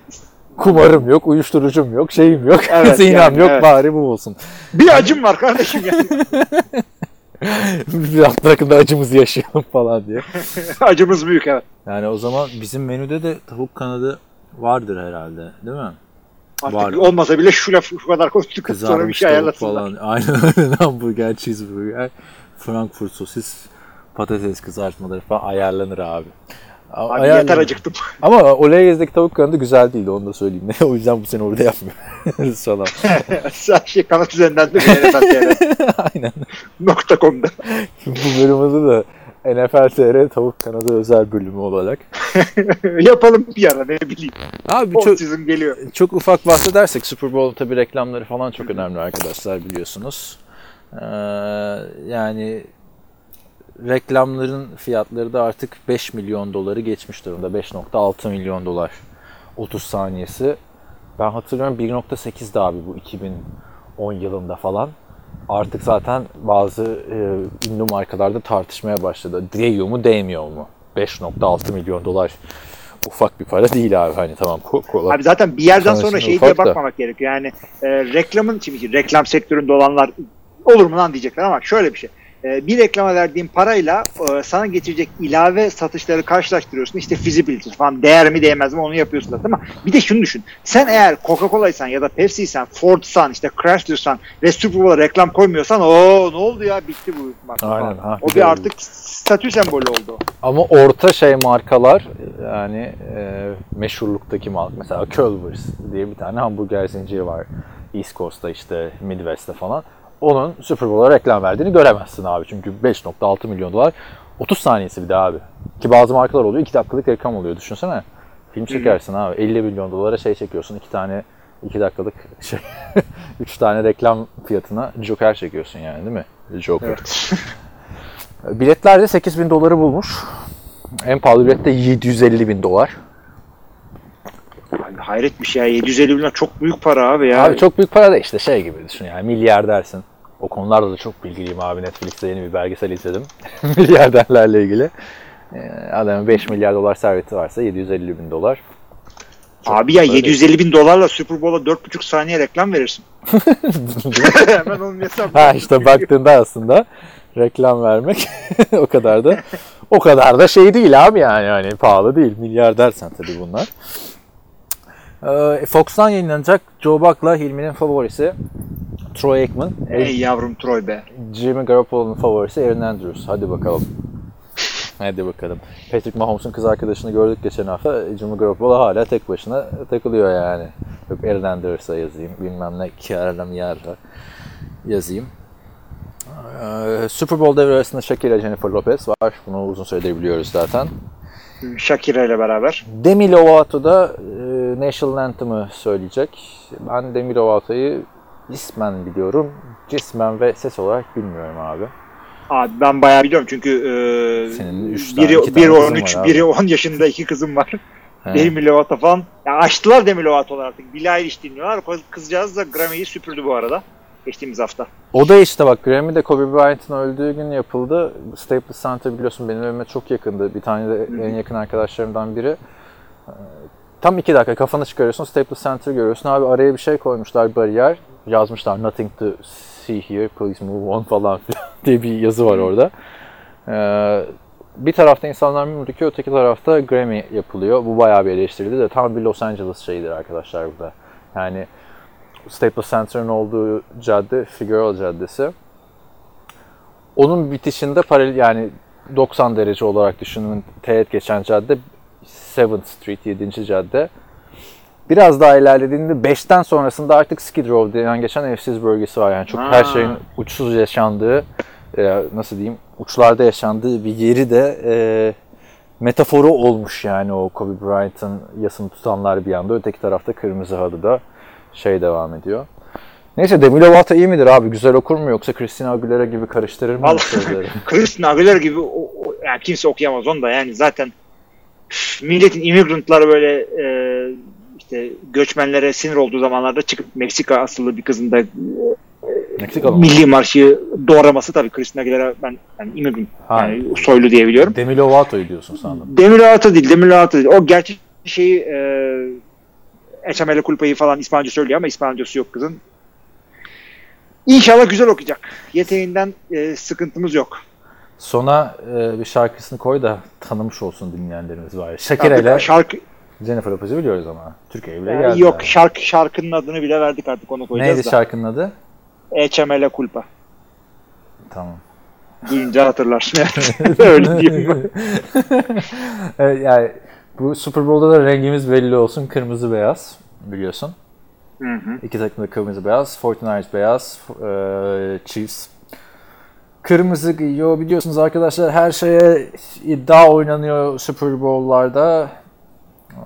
Kumarım yok, uyuşturucum yok, şeyim yok, Evet, zinam yani, yok evet. bari bu olsun. Bir acım var kardeşim yani. Biraz bırakın da acımızı yaşayalım falan diye. Acımız büyük evet. Yani o zaman bizim menüde de tavuk kanadı vardır herhalde değil mi? Artık Var. olmasa bile şu laf şu kadar konuştuk sonra bir şey ayarlasınlar. falan. Aynen aynen hamburger, cheeseburger, Frankfurt sosis, patates kızartmaları falan ayarlanır abi. Abi ayarlanır. yeter acıktım. Ama Olegez'deki tavuk kanadı güzel değildi onu da söyleyeyim. o yüzden bu sene orada yapmıyoruz falan. Her şey kanat üzerinden de Aynen. NFL.com'da. bu bölüm adı da NFL TR tavuk kanadı özel bölümü olarak. Yapalım bir ara ne bileyim. Abi Çok... geliyor. çok ufak bahsedersek Super Bowl tabii reklamları falan çok önemli arkadaşlar biliyorsunuz. Ee, yani reklamların fiyatları da artık 5 milyon doları geçmiş durumda. 5.6 milyon dolar 30 saniyesi. Ben hatırlıyorum 1.8'di abi bu 2010 yılında falan. Artık zaten bazı e, ünlü markalarda tartışmaya başladı. Değiyor mu değmiyor mu? 5.6 milyon dolar ufak bir para değil abi hani tamam ko- kolay. Abi zaten bir yerden sonra şey diye da. bakmamak gerekiyor. Yani e, reklamın şimdi reklam sektöründe olanlar olur mu lan diyecekler ama şöyle bir şey. E, bir reklama verdiğin parayla e, sana getirecek ilave satışları karşılaştırıyorsun. İşte feasibility falan değer mi değmez mi onu yapıyorsun zaten ama bir de şunu düşün. Sen eğer Coca-Cola'ysan ya da Pepsi'ysen, Ford'san, işte Chrysler'san ve Super Bowl'a reklam koymuyorsan o ne oldu ya bitti bu marka Aynen, ha, O bir artık statü sembolü oldu. Ama orta şey markalar yani e, meşhurluktaki marka mesela Culver's diye bir tane hamburger zinciri var. East Coast'ta işte Midwest'te falan. Onun Super Bowl'a reklam verdiğini göremezsin abi. Çünkü 5.6 milyon dolar 30 saniyesi bir de abi. Ki bazı markalar oluyor 2 dakikalık reklam oluyor düşünsene. Film çekersin abi 50 milyon dolara şey çekiyorsun 2 tane 2 dakikalık şey 3 tane reklam fiyatına Joker çekiyorsun yani değil mi? Joker. Evet. Biletler de 8 bin doları bulmuş. En pahalı bilet de 750 bin dolar. Abi hayret bir şey ya. 750 milyon çok büyük para abi ya. Abi çok büyük para da işte şey gibi düşün yani milyar dersin. O konularda da çok bilgiliyim abi. Netflix'te yeni bir belgesel izledim. Milyarderlerle ilgili. Ee, Adamın 5 milyar dolar serveti varsa 750 bin dolar. Çok Abi ya para değil. 750 bin dolarla Super Bowl'a 4,5 saniye reklam verirsin. Hemen onun hesabı. ha işte baktığında aslında reklam vermek o kadar da o kadar da şey değil abi yani yani pahalı değil. Milyar dersen tabii bunlar. Ee, Fox'tan yayınlanacak Joe Buck'la Hilmi'nin favorisi Troy Aikman. Ey yavrum Troy be. Jimmy Garoppolo'nun favorisi Aaron Andrews. Hadi bakalım. Hadi bakalım. Patrick Mahomes'un kız arkadaşını gördük geçen hafta. Jimmy Garoppolo hala tek başına takılıyor yani. Yok Aaron Andrews'a yazayım. Bilmem ne Kiara Miyar'la yazayım. Ee, Super Bowl devre arasında Shakira Jennifer Lopez var. Bunu uzun süredir biliyoruz zaten. Shakira ile beraber. Demi Lovato da e, National Anthem'ı söyleyecek. Ben Demi Lovato'yu ismen biliyorum. Cismen ve ses olarak bilmiyorum abi. Abi ben bayağı biliyorum çünkü e, Senin üç tane, biri, biri kızın 13, var abi. biri 10 yaşında iki kızım var. He. Demi Lovato falan. Ya açtılar Demi Lovato'lar artık. Billie Eilish dinliyorlar. Kız- Kızcağız da Grammy'yi süpürdü bu arada. Geçtiğimiz hafta. O da işte bak Grammy de Kobe Bryant'ın öldüğü gün yapıldı. Staples Center biliyorsun benim evime çok yakındı. Bir tane de en yakın arkadaşlarımdan biri. Tam iki dakika kafanı çıkarıyorsun Staples Center görüyorsun. Abi araya bir şey koymuşlar bariyer. Yazmışlar nothing to see here please move on falan diye bir yazı var orada. Ee, bir tarafta insanlar mum dikiyor, öteki tarafta Grammy yapılıyor. Bu bayağı bir eleştirildi de tam bir Los Angeles şeyidir arkadaşlar burada. Yani Staples Center'ın olduğu cadde Figueroa Caddesi. Onun bitişinde paralel yani 90 derece olarak düşünün teğet geçen cadde 7th Street 7. cadde. Biraz daha ilerlediğinde 5'ten sonrasında artık Skid Row denen geçen evsiz bölgesi var. Yani çok her Ha. şeyin uçsuz yaşandığı, e, nasıl diyeyim, uçlarda yaşandığı bir yeri de e, metaforu olmuş yani o Kobe Bryant'ın yasını tutanlar bir yanda. Öteki tarafta kırmızı halıda şey devam ediyor. Neyse Demi Lovato iyi midir abi? Güzel okur mu yoksa Christina Aguilera gibi karıştırır mı Vallahi-? Christina Aguilera gibi o, o- yani kimse okuyamaz onu da yani zaten milletin immigrantları böyle e, işte göçmenlere sinir olduğu zamanlarda çıkıp Meksika asıllı bir kızın da Meksikalı mı? milli marşı doğraması tabii Christina Aguilera ben yani immigrant Ha. yani soylu diye biliyorum. Demi Lovato'yu diyorsun sandım. Demi Lovato değil, Demi Lovato değil. O gerçek şeyi e, Eçamele Kulpa'yı falan İspanyolca söylüyor ama İspanyolcası yok kızın. İnşallah güzel okuyacak. Yeteğinden e, sıkıntımız yok. Sona e, bir şarkısını koy da tanımış olsun dinleyenlerimiz var. Artık şarkı Jennifer Lopez'i biliyoruz ama. Türkiye'ye bile geldi. yok yani. şarkı şarkının adını bile verdik artık onu koyacağız Neydi da. şarkının adı? Eçamele Kulpa. Tamam. Duyunca hatırlarsın. Öyle diyeyim. Evet, yani bu Super Bowl'da da rengimiz belli olsun. Kırmızı beyaz biliyorsun. Hı hı. İki takım da kırmızı beyaz. 49ers beyaz. e, Chiefs. Kırmızı giyiyor. Biliyorsunuz arkadaşlar her şeye iddia oynanıyor Super Bowl'larda. E,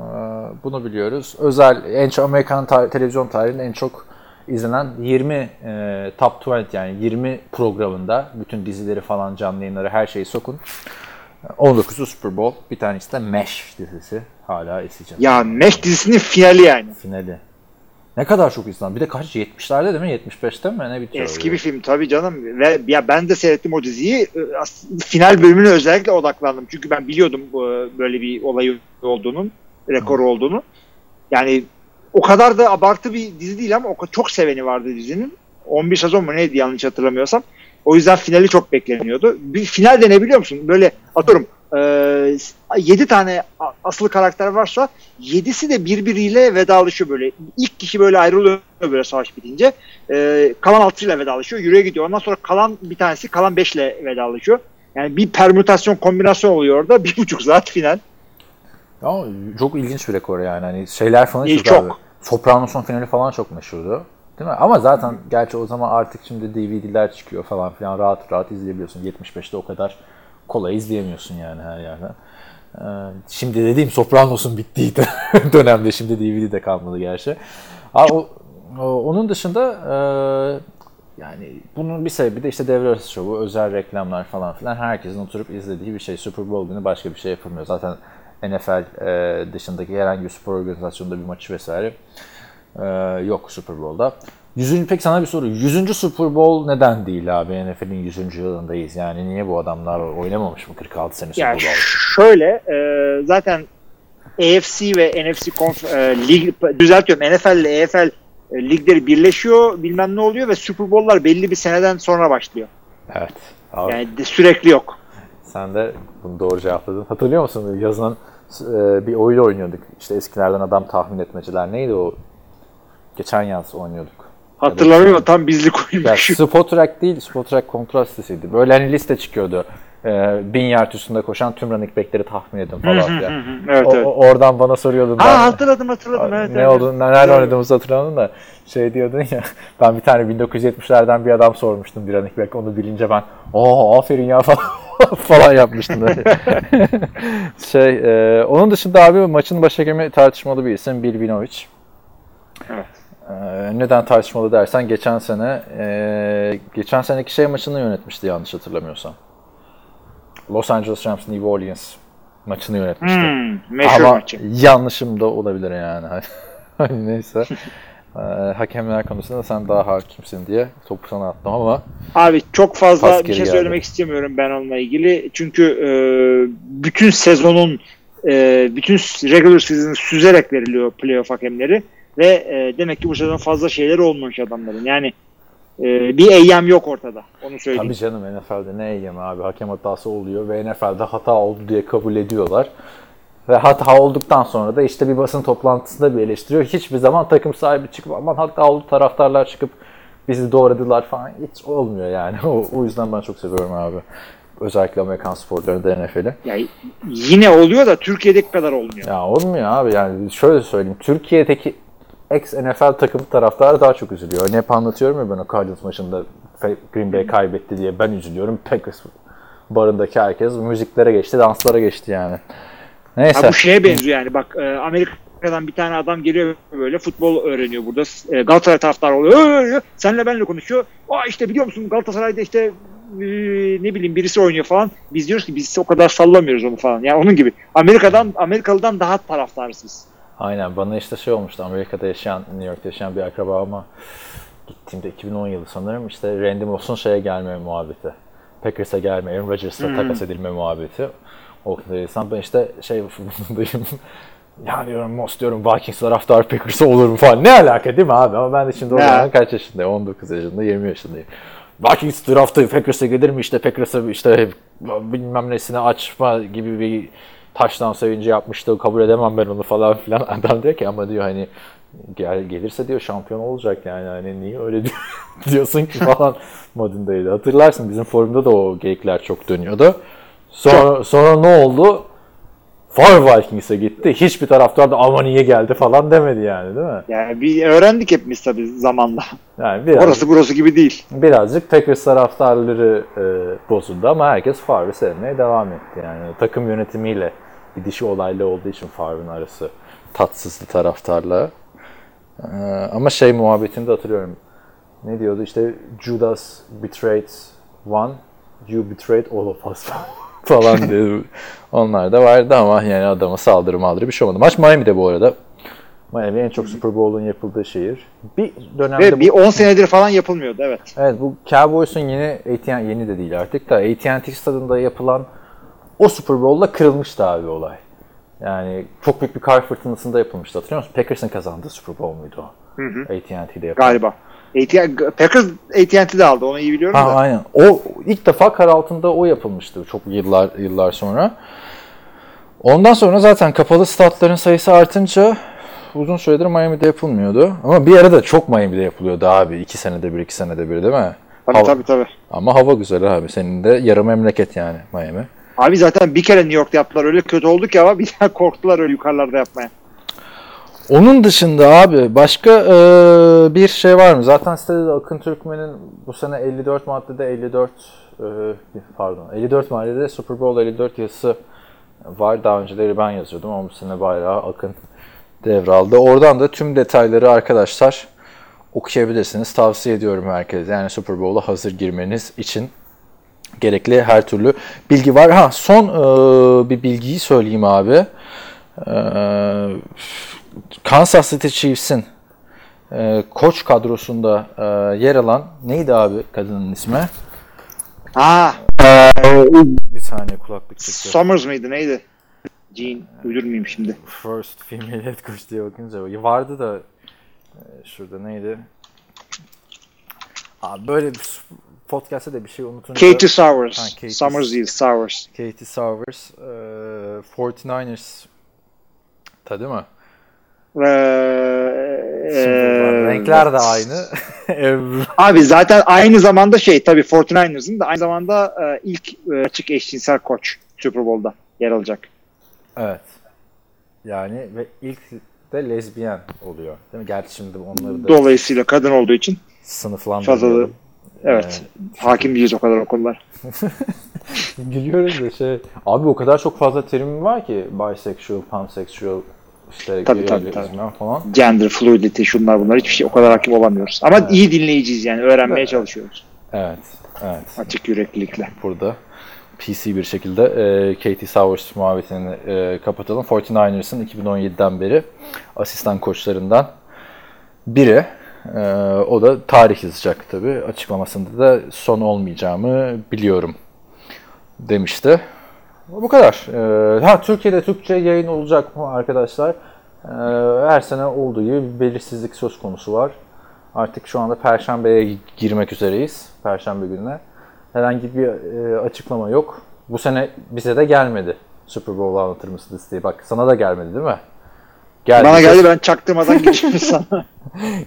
Bunu biliyoruz. Özel en çok Amerikan tar- televizyon tarihinin en çok izlenen 20 e, top 20 yani 20 programında bütün dizileri falan canlı yayınları her şeyi sokun. 19'u Super Bowl. Bir tanesi de MASH dizisi. Hala eseceğim. Ya Mesh dizisinin finali yani. Finali. Ne kadar çok izlen. Bir de kaç? 70'lerde değil mi? 75'te mi? Ne bitiyor? Eski bir film tabii canım ve ya ben de seyrettim o diziyi. Ee, Final bölümüne özellikle odaklandım. Çünkü ben biliyordum bu, böyle bir olay olduğunu, rekoru olduğunu. Yani o kadar da abartı bir dizi değil ama o çok seveni vardı dizinin. 11 sezon mu neydi yanlış hatırlamıyorsam. O yüzden finali çok bekleniyordu. Bir final de ne biliyor musun? Böyle atıyorum 7 tane a- asıl karakter varsa 7'si de birbiriyle vedalaşıyor böyle. İlk kişi böyle ayrılıyor böyle savaş bitince. Ee, kalan 6 ile vedalaşıyor. Yürüye gidiyor. Ondan sonra kalan bir tanesi kalan 5 ile vedalaşıyor. Yani bir permütasyon kombinasyon oluyor orada. Bir buçuk saat final. Ama çok ilginç bir rekor yani. Hani şeyler falan İyi, çok, çok. abi. Sopranos'un finali falan çok meşhurdu. Değil mi? Ama zaten gerçi o zaman artık şimdi DVD'ler çıkıyor falan filan rahat rahat izleyebiliyorsun. 75'te o kadar kolay izleyemiyorsun yani her yerden. Ee, şimdi dediğim Sopranos'un bittiği dö- dönemde şimdi DVD'de kalmadı gerçi. Ha, o- onun dışında e, yani bunun bir sebebi de işte devre arası şovu, özel reklamlar falan filan herkesin oturup izlediği bir şey. Super Bowl günü başka bir şey yapılmıyor. Zaten NFL e, dışındaki herhangi bir spor organizasyonunda bir maçı vesaire e, yok Super Bowl'da. 100. peki sana bir soru. 100. Super Bowl neden değil abi? NFL'in 100. yılındayız. Yani niye bu adamlar oynamamış mı 46 sene Super Yani Bowl? şöyle e, zaten AFC ve NFC konf- e, lig düzeltiyorum NFL ile EFL e, ligleri birleşiyor bilmem ne oluyor ve Super Bowl'lar belli bir seneden sonra başlıyor. Evet. Abi, Yani de sürekli yok. Sen de bunu doğru cevapladın. Hatırlıyor musun? Yazın e, bir oyun oynuyorduk. İşte eskilerden adam tahmin etmeciler. Neydi o? Geçen yaz oynuyorduk. Hatırlamıyorum ama tam bizlik oyunmuş. Spot Track değil, Spot Track kontrol listesiydi. Böyle hani liste çıkıyordu. Ee, bin yard üstünde koşan tüm running back'leri tahmin edin falan filan. evet, O- evet. o- oradan bana soruyordun. ben- Ha hatırladım hatırladım evet. ne evet. oldu, nerede oynadığımızı hatırlamadım da şey diyordun ya ben bir tane 1970'lerden bir adam sormuştum bir running back onu bilince ben aa aferin ya falan, falan yapmıştım. şey e, onun dışında abi maçın baş hakemi tartışmalı bir isim Bill Vinovich. Evet. Ee, neden tartışmalı dersen geçen sene e, geçen seneki şey maçını yönetmişti yanlış hatırlamıyorsam. Los Angeles Rams New Orleans maçını yönetmişti. Hmm, meşhur Ama maçı. yanlışım da olabilir yani. Hani Neyse. Ee, hakemler konusunda sen daha hakimsin diye topu sana attım ama Abi çok fazla bir şey geldi. söylemek istemiyorum ben onunla ilgili. Çünkü e, bütün sezonun e, bütün regular season'ı süzerek veriliyor playoff hakemleri ve e, demek ki bu sezon fazla şeyler olmamış adamların. Yani e, bir eyyam yok ortada. Onu söyleyeyim. tabii canım NFL'de ne eyyemi abi hakem hatası oluyor ve NFL'de hata oldu diye kabul ediyorlar. Ve hata olduktan sonra da işte bir basın toplantısında bir eleştiriyor. Hiçbir zaman takım sahibi çıkıp aman hata oldu taraftarlar çıkıp bizi doğradılar falan. Hiç olmuyor yani. O, o yüzden ben çok seviyorum abi. Özellikle Amerikan sporlarında NFL'i. Yine oluyor da Türkiye'deki kadar olmuyor. Ya olmuyor abi yani şöyle söyleyeyim. Türkiye'deki ex-NFL takım taraftarı daha çok üzülüyor. Örneğin hep anlatıyorum ya ben o Cardinals maçında Green Bay kaybetti diye ben üzülüyorum. Packers barındaki herkes müziklere geçti, danslara geçti yani. Neyse. Ha, bu şeye benziyor yani bak e, Amerika'dan bir tane adam geliyor böyle futbol öğreniyor burada. E, Galatasaray taraftarı oluyor. Senle benle konuşuyor. Aa işte biliyor musun Galatasaray'da işte e, ne bileyim birisi oynuyor falan. Biz diyoruz ki biz o kadar sallamıyoruz onu falan. Yani onun gibi. Amerika'dan Amerikalı'dan daha taraftarız biz. Aynen bana işte şey olmuştu Amerika'da yaşayan, New York'ta yaşayan bir akrabama gittiğimde 2010 yılı sanırım işte Randy Moss'un şeye gelme muhabbeti. Packers'a gelme, Aaron Rodgers'la takas edilme muhabbeti. O kadar insan ben işte şey dayım ya diyorum Moss diyorum Vikings taraftar Packers'a olur mu falan. Ne alaka değil mi abi? Ama ben de şimdi o zaman kaç yaşındayım? 19 yaşında, 20 yaşındayım. Vikings draftı Packers'a gelir mi işte Packers'a işte bilmem nesine açma gibi bir taştan sevinci yapmıştı kabul edemem ben onu falan filan. Adam diyor ki ama diyor hani gel, gelirse diyor şampiyon olacak yani hani niye öyle diyor- diyorsun ki falan modundaydı. Hatırlarsın bizim forumda da o geyikler çok dönüyordu. Sonra, sonra ne oldu? Far Vikings'e gitti. Hiçbir taraftar da ama niye geldi falan demedi yani değil mi? Yani bir öğrendik hepimiz tabii zamanla. Yani biraz, Orası burası gibi değil. birazcık Packers taraftarları e, bozuldu ama herkes Favre'ı sevmeye devam etti. Yani takım yönetimiyle bir dişi olaylı olduğu için Favre'ın arası tatsızdı taraftarla. E, ama şey muhabbetini de hatırlıyorum. Ne diyordu işte Judas betrayed one, you betrayed all of us falan dedi. Onlar da vardı ama yani adama saldırı maldırı bir şey olmadı. Maç Miami'de bu arada. Miami en çok Super Bowl'un yapıldığı şehir. Bir dönemde Ve bir 10 senedir falan yapılmıyordu evet. Evet bu Cowboys'un yeni AT&T yeni de değil artık da AT&T stadında yapılan o Super Bowl'da kırılmıştı abi olay. Yani çok büyük bir kar fırtınasında yapılmıştı. Hatırlıyor musun? Packers'ın kazandığı Super Bowl muydu o? AT&T'de yapılan. Galiba. AT- Packers AT&T'de aldı onu iyi biliyorum Ha, da. aynen. O ilk defa kar altında o yapılmıştı çok yıllar yıllar sonra. Ondan sonra zaten kapalı statların sayısı artınca uzun süredir Miami'de yapılmıyordu. Ama bir ara da çok Miami'de yapılıyordu abi. iki senede bir, iki senede bir değil mi? Tabii Hava- tabii tabii. Ama hava güzel abi. Senin de yarı memleket yani Miami. Abi zaten bir kere New York'ta yaptılar öyle kötü oldu ki ama bir daha korktular öyle yukarılarda yapmaya. Onun dışında abi başka e, bir şey var mı? Zaten sitede de Akın Türkmen'in bu sene 54 maddede 54 e, pardon 54 maddede Super Bowl 54 yazısı var. Daha önceleri ben yazıyordum ama bu sene bayrağı Akın devraldı. Oradan da tüm detayları arkadaşlar okuyabilirsiniz. Tavsiye ediyorum herkese. Yani Super Bowl'a hazır girmeniz için gerekli her türlü bilgi var. Ha son e, bir bilgiyi söyleyeyim abi. E, Kansas City Chiefs'in e, koç kadrosunda e, yer alan neydi abi kadının ismi? Ha, Bir saniye kulaklık çıktı. Summers mıydı neydi? Jean uydurmayayım şimdi. First female head coach diye bakınca vardı da e, şurada neydi? Abi böyle bir podcast'te de bir şey unutunca Katie Sowers. Ha, Katie- Summers değil, Sowers. Katie Sowers e, 49ers ta değil mi? Ee, Şimdi renkler de aynı. Abi zaten aynı zamanda şey tabii 49ers'ın da aynı zamanda e, ilk e, açık eşcinsel koç Super Bowl'da yer alacak. Evet. Yani ve ilk de lezbiyen oluyor. Değil mi? Gerçi şimdi onları da Dolayısıyla kadın olduğu için sınıflandırıyorum. Evet hakim değiliz o kadar o konular. Gülüyoruz da şey. Abi o kadar çok fazla terim var ki bisexual, pansexual, işte Tabii, tabii, lezbiyen falan. Gender fluidity şunlar bunlar hiçbir şey o kadar hakim olamıyoruz. Ama iyi dinleyiciyiz yani öğrenmeye çalışıyoruz. Evet. Evet. Açık yüreklilikle. Burada PC bir şekilde e, Katie Sowers muhabbetini e, kapatalım. 49ers'ın 2017'den beri asistan koçlarından biri. E, o da tarih yazacak tabii. Açıklamasında da son olmayacağımı biliyorum demişti. Bu kadar. E, ha Türkiye'de Türkçe yayın olacak mı arkadaşlar? E, her sene olduğu gibi bir belirsizlik söz konusu var. Artık şu anda Perşembe'ye girmek üzereyiz. Perşembe gününe. Herhangi bir e, açıklama yok. Bu sene bize de gelmedi. Super Bowl anlatır mısın isteği. Bak sana da gelmedi değil mi? Geldiyse, Bana geldi ben çaktırmadan gideceğim sana.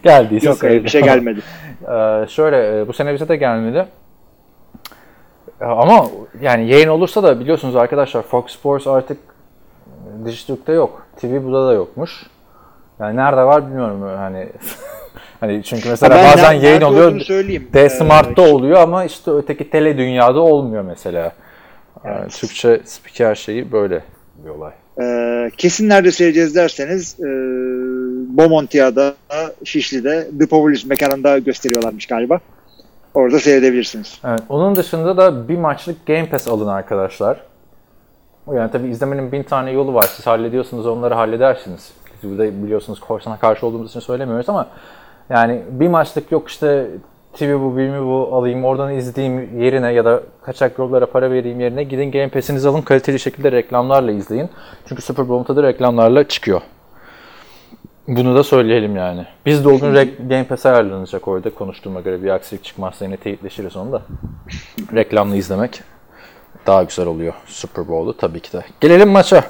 Geldiyse Yok öyle bir şey gelmedi. Ee, şöyle e, bu sene bize de gelmedi. E, Ama yani yayın olursa da biliyorsunuz arkadaşlar Fox Sports artık Dijitürk'te yok. TV burada da yokmuş. Yani nerede var bilmiyorum hani. hani çünkü mesela Ben bazen nerede yayın oluyor. D Ee, Smart'ta oluyor ama işte öteki tele dünyada olmuyor mesela. Yani Türkçe spiker şeyi böyle bir olay. Ee, kesin nerede seyredeceğiz derseniz e, Bomontia'da, Şişli'de, The Povulis mekanında gösteriyorlarmış galiba. Orada seyredebilirsiniz. Evet, onun dışında da bir maçlık Game Pass alın arkadaşlar. Yani tabii izlemenin bin tane yolu var. Siz hallediyorsunuz onları halledersiniz. Biz burada biliyorsunuz korsana karşı olduğumuz için söylemiyoruz ama yani bir maçlık yok işte TV bu, bilmi bu alayım, oradan izleyeyim yerine ya da kaçak yollara para vereyim yerine gidin Game Pass'inizi alın, kaliteli şekilde reklamlarla izleyin. Çünkü Super Bowl'un tadı reklamlarla çıkıyor. Bunu da söyleyelim yani. Biz de o gün Game Pass ayarlanacak orada konuştuğuma göre bir aksilik çıkmazsa yine teyitleşiriz onu da. Reklamlı izlemek daha güzel oluyor Super Bowl'u tabii ki de. Gelelim maça.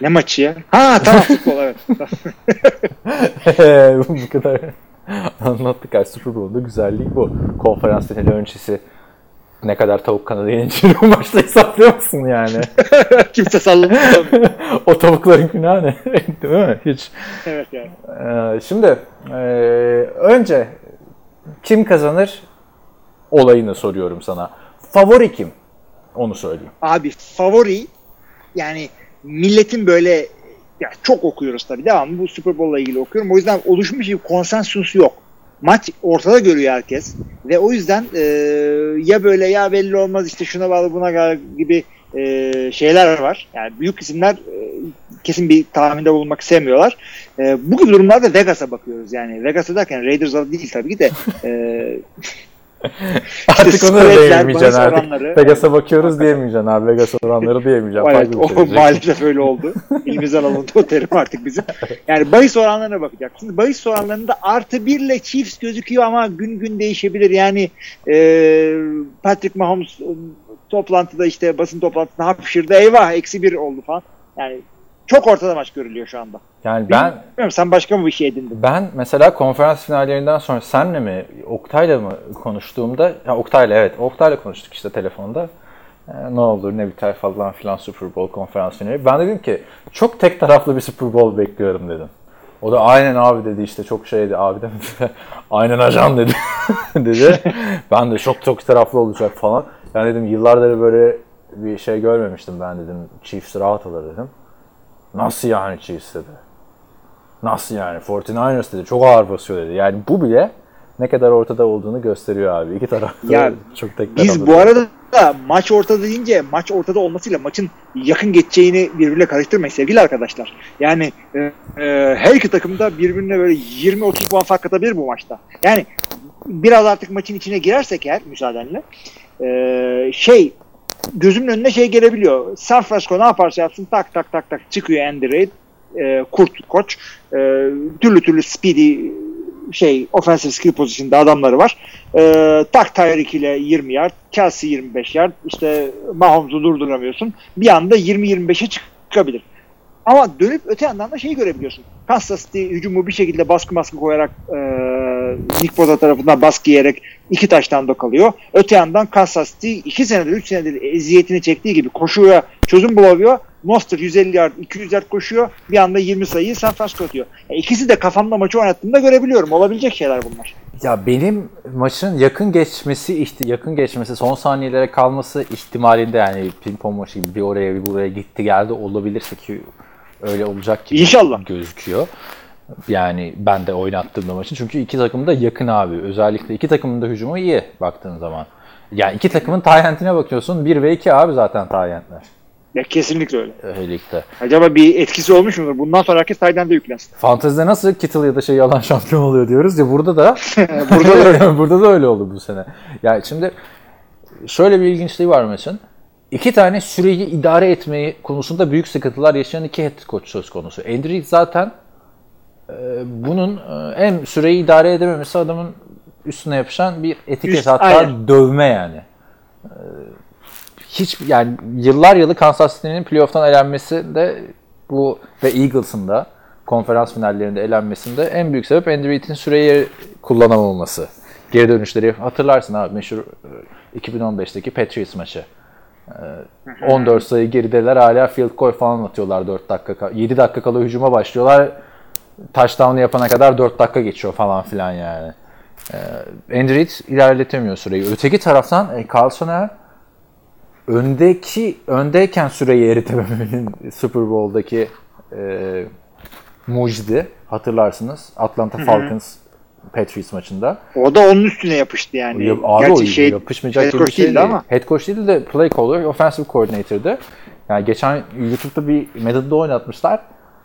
Ne maçı ya? Ha tamam futbol evet. bu kadar anlattık ya Super Bowl'da güzellik bu. Konferans finali öncesi ne kadar tavuk kanadı yenileceğini bu maçta hesaplıyor musun yani? Kimse sallamıyor. o tavukların günahı ne? Değil mi? Hiç. evet yani. Ee, şimdi ee, önce kim kazanır olayını soruyorum sana. Favori kim? Onu söyleyeyim. Abi favori yani milletin böyle ya çok okuyoruz tabii devamlı bu Super Bowl'la ilgili okuyorum. O yüzden oluşmuş bir konsensus yok. Maç ortada görüyor herkes ve o yüzden e, ya böyle ya belli olmaz işte şuna bağlı buna bağlı gibi e, şeyler var. Yani büyük isimler e, kesin bir tahminde bulunmak sevmiyorlar. E, bu gibi durumlarda Vegas'a bakıyoruz yani. Vegas'a derken Raiders'a değil tabii ki de. E, Artık onu da spreadler, diyemeyeceksin artık. oranları. Vegas'a bakıyoruz diyemeyeceksin abi. Vegas oranları diyemeyeceksin. Evet, o şey diyeceksin. maalesef öyle oldu. Elimizden alındı o terim artık bizim. Yani bahis oranlarına bakacaksınız. Bahis oranlarında artı birle Chiefs gözüküyor ama gün gün değişebilir. Yani e, Patrick Mahomes e, toplantıda işte basın toplantısında hapşırdı. Eyvah eksi bir oldu falan. Yani çok ortada maç görülüyor şu anda. Yani ben Bilmiyorum sen başka mı bir şey edindin? Ben mesela konferans finallerinden sonra senle mi, Oktay'la mı konuştuğumda, ya Oktay'la evet, Oktay'la konuştuk işte telefonda. Ee, ne olur ne biter falan filan Super Bowl konferans finali. Ben dedim ki çok tek taraflı bir Super Bowl bekliyorum dedim. O da aynen abi dedi işte çok şeydi abi de aynen ajan dedi dedi. Ben de çok çok taraflı olacak falan. Yani dedim yıllardır böyle bir şey görmemiştim ben dedim. Chiefs rahat alır dedim. Nasıl yani Chiefs dedi. Nasıl yani? 49ers dedi. Çok ağır basıyor dedi. Yani bu bile ne kadar ortada olduğunu gösteriyor abi. İki tarafta Ya, çok tek Biz taraflı. bu arada da maç ortada deyince maç ortada olmasıyla maçın yakın geçeceğini birbirine karıştırmayın sevgili arkadaşlar. Yani e, e, her iki takım da birbirine böyle 20-30 puan fark atabilir bu maçta. Yani biraz artık maçın içine girersek eğer müsaadenle e, şey gözümün önüne şey gelebiliyor. San Francisco ne yaparsa yapsın tak tak tak tak çıkıyor Andy Reid e, kurt koç e, türlü türlü speedy şey offensive skill pozisyonda adamları var. E, tak Tyreek ile 20 yard, Kelsey 25 yard. İşte Mahomes'u durduramıyorsun. Bir anda 20-25'e çıkabilir. Ama dönüp öte yandan da şeyi görebiliyorsun. Kansas City hücumu bir şekilde baskı baskı koyarak e, Nick Bosa tarafından baskı yiyerek iki taştan da kalıyor. Öte yandan Kansas City iki senedir, üç senedir eziyetini çektiği gibi koşuya çözüm bulamıyor. Monster 150 yard, 200 yard koşuyor. Bir anda 20 sayıyı San Francisco atıyor. Yani ikisi de kafamda maçı oynattığımda görebiliyorum. Olabilecek şeyler bunlar. Ya benim maçın yakın geçmesi, yakın geçmesi, son saniyelere kalması ihtimalinde yani ping pong maçı gibi bir oraya bir buraya gitti geldi olabilirse ki öyle olacak gibi İnşallah. gözüküyor. Yani ben de oynattığımda maçın. Çünkü iki takım da yakın abi. Özellikle iki takımın da hücumu iyi baktığın zaman. Yani iki takımın tayyentine bakıyorsun. 1 ve 2 abi zaten tayyentler. Ya kesinlikle öyle. Öylelikle. Acaba bir etkisi olmuş mudur? Bundan sonra herkes Tayden'de yüklensin. Fantezide nasıl Kittle ya da şey yalan şampiyon oluyor diyoruz ya burada da Burada da öyle. burada da öyle oldu bu sene. Yani şimdi şöyle bir ilginçliği var maçın. İki tane süreyi idare etmeyi konusunda büyük sıkıntılar yaşayan iki head coach söz konusu. Andy Reid zaten e, bunun e, en süreyi idare edememesi adamın üstüne yapışan bir etiket Üst- hatta aynen. dövme yani. E, hiç yani yıllar yılı Kansas City'nin playoff'tan elenmesi de bu ve Eagles'ın da konferans finallerinde elenmesinde en büyük sebep Andy Reid'in süreyi kullanamaması. Geri dönüşleri hatırlarsın abi meşhur e, 2015'teki Patriots maçı. E, 14 sayı gerideler hala field goal falan atıyorlar 4 dakika ka- 7 dakika kala hücuma başlıyorlar. Touchdown'u yapana kadar 4 dakika geçiyor falan filan yani. E, Andy Reid ilerletemiyor süreyi. Öteki taraftan e, Carl Soner öndeki öndeyken süreyi eritememenin Super Bowl'daki e, mucidi hatırlarsınız. Atlanta Falcons Patriots maçında. O da onun üstüne yapıştı yani. Ya, abi Gerçi o şey, yapışmayacak gibi bir şey değildi değil. ama. Head coach değil de play caller, offensive coordinator'dı. Yani geçen YouTube'da bir Madden'da oynatmışlar.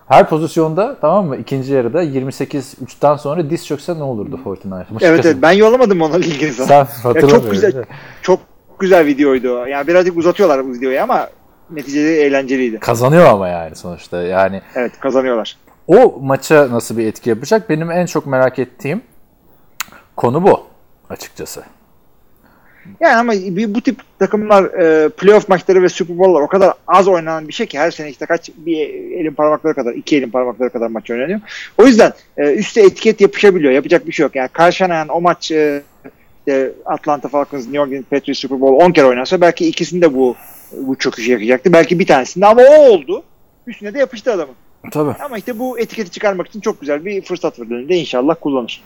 Her pozisyonda tamam mı? İkinci yarıda 28-3'ten sonra diz çökse ne olurdu 49ers? Evet evet ben yollamadım ona ilgili. Sen hatırlamıyorum. çok güzel çok güzel videoydu. Yani birazcık uzatıyorlar bu videoyu ama neticede eğlenceliydi. Kazanıyor ama yani sonuçta. Yani Evet kazanıyorlar. O maça nasıl bir etki yapacak? Benim en çok merak ettiğim konu bu açıkçası. Yani ama bu tip takımlar e, playoff maçları ve Super Bowl'lar o kadar az oynanan bir şey ki her sene işte kaç bir elin parmakları kadar iki elin parmakları kadar maç oynanıyor. O yüzden e, üstte etiket yapışabiliyor. Yapacak bir şey yok. Yani karşılayan o maç e, işte Atlanta Falcons, New England Patriots Super Bowl 10 kere oynarsa belki ikisinde bu bu çöküşü yakacaktı. Belki bir tanesinde ama o oldu. Üstüne de yapıştı adamın. Tabii. Ama işte bu etiketi çıkarmak için çok güzel bir fırsat verildiğinde inşallah kullanır.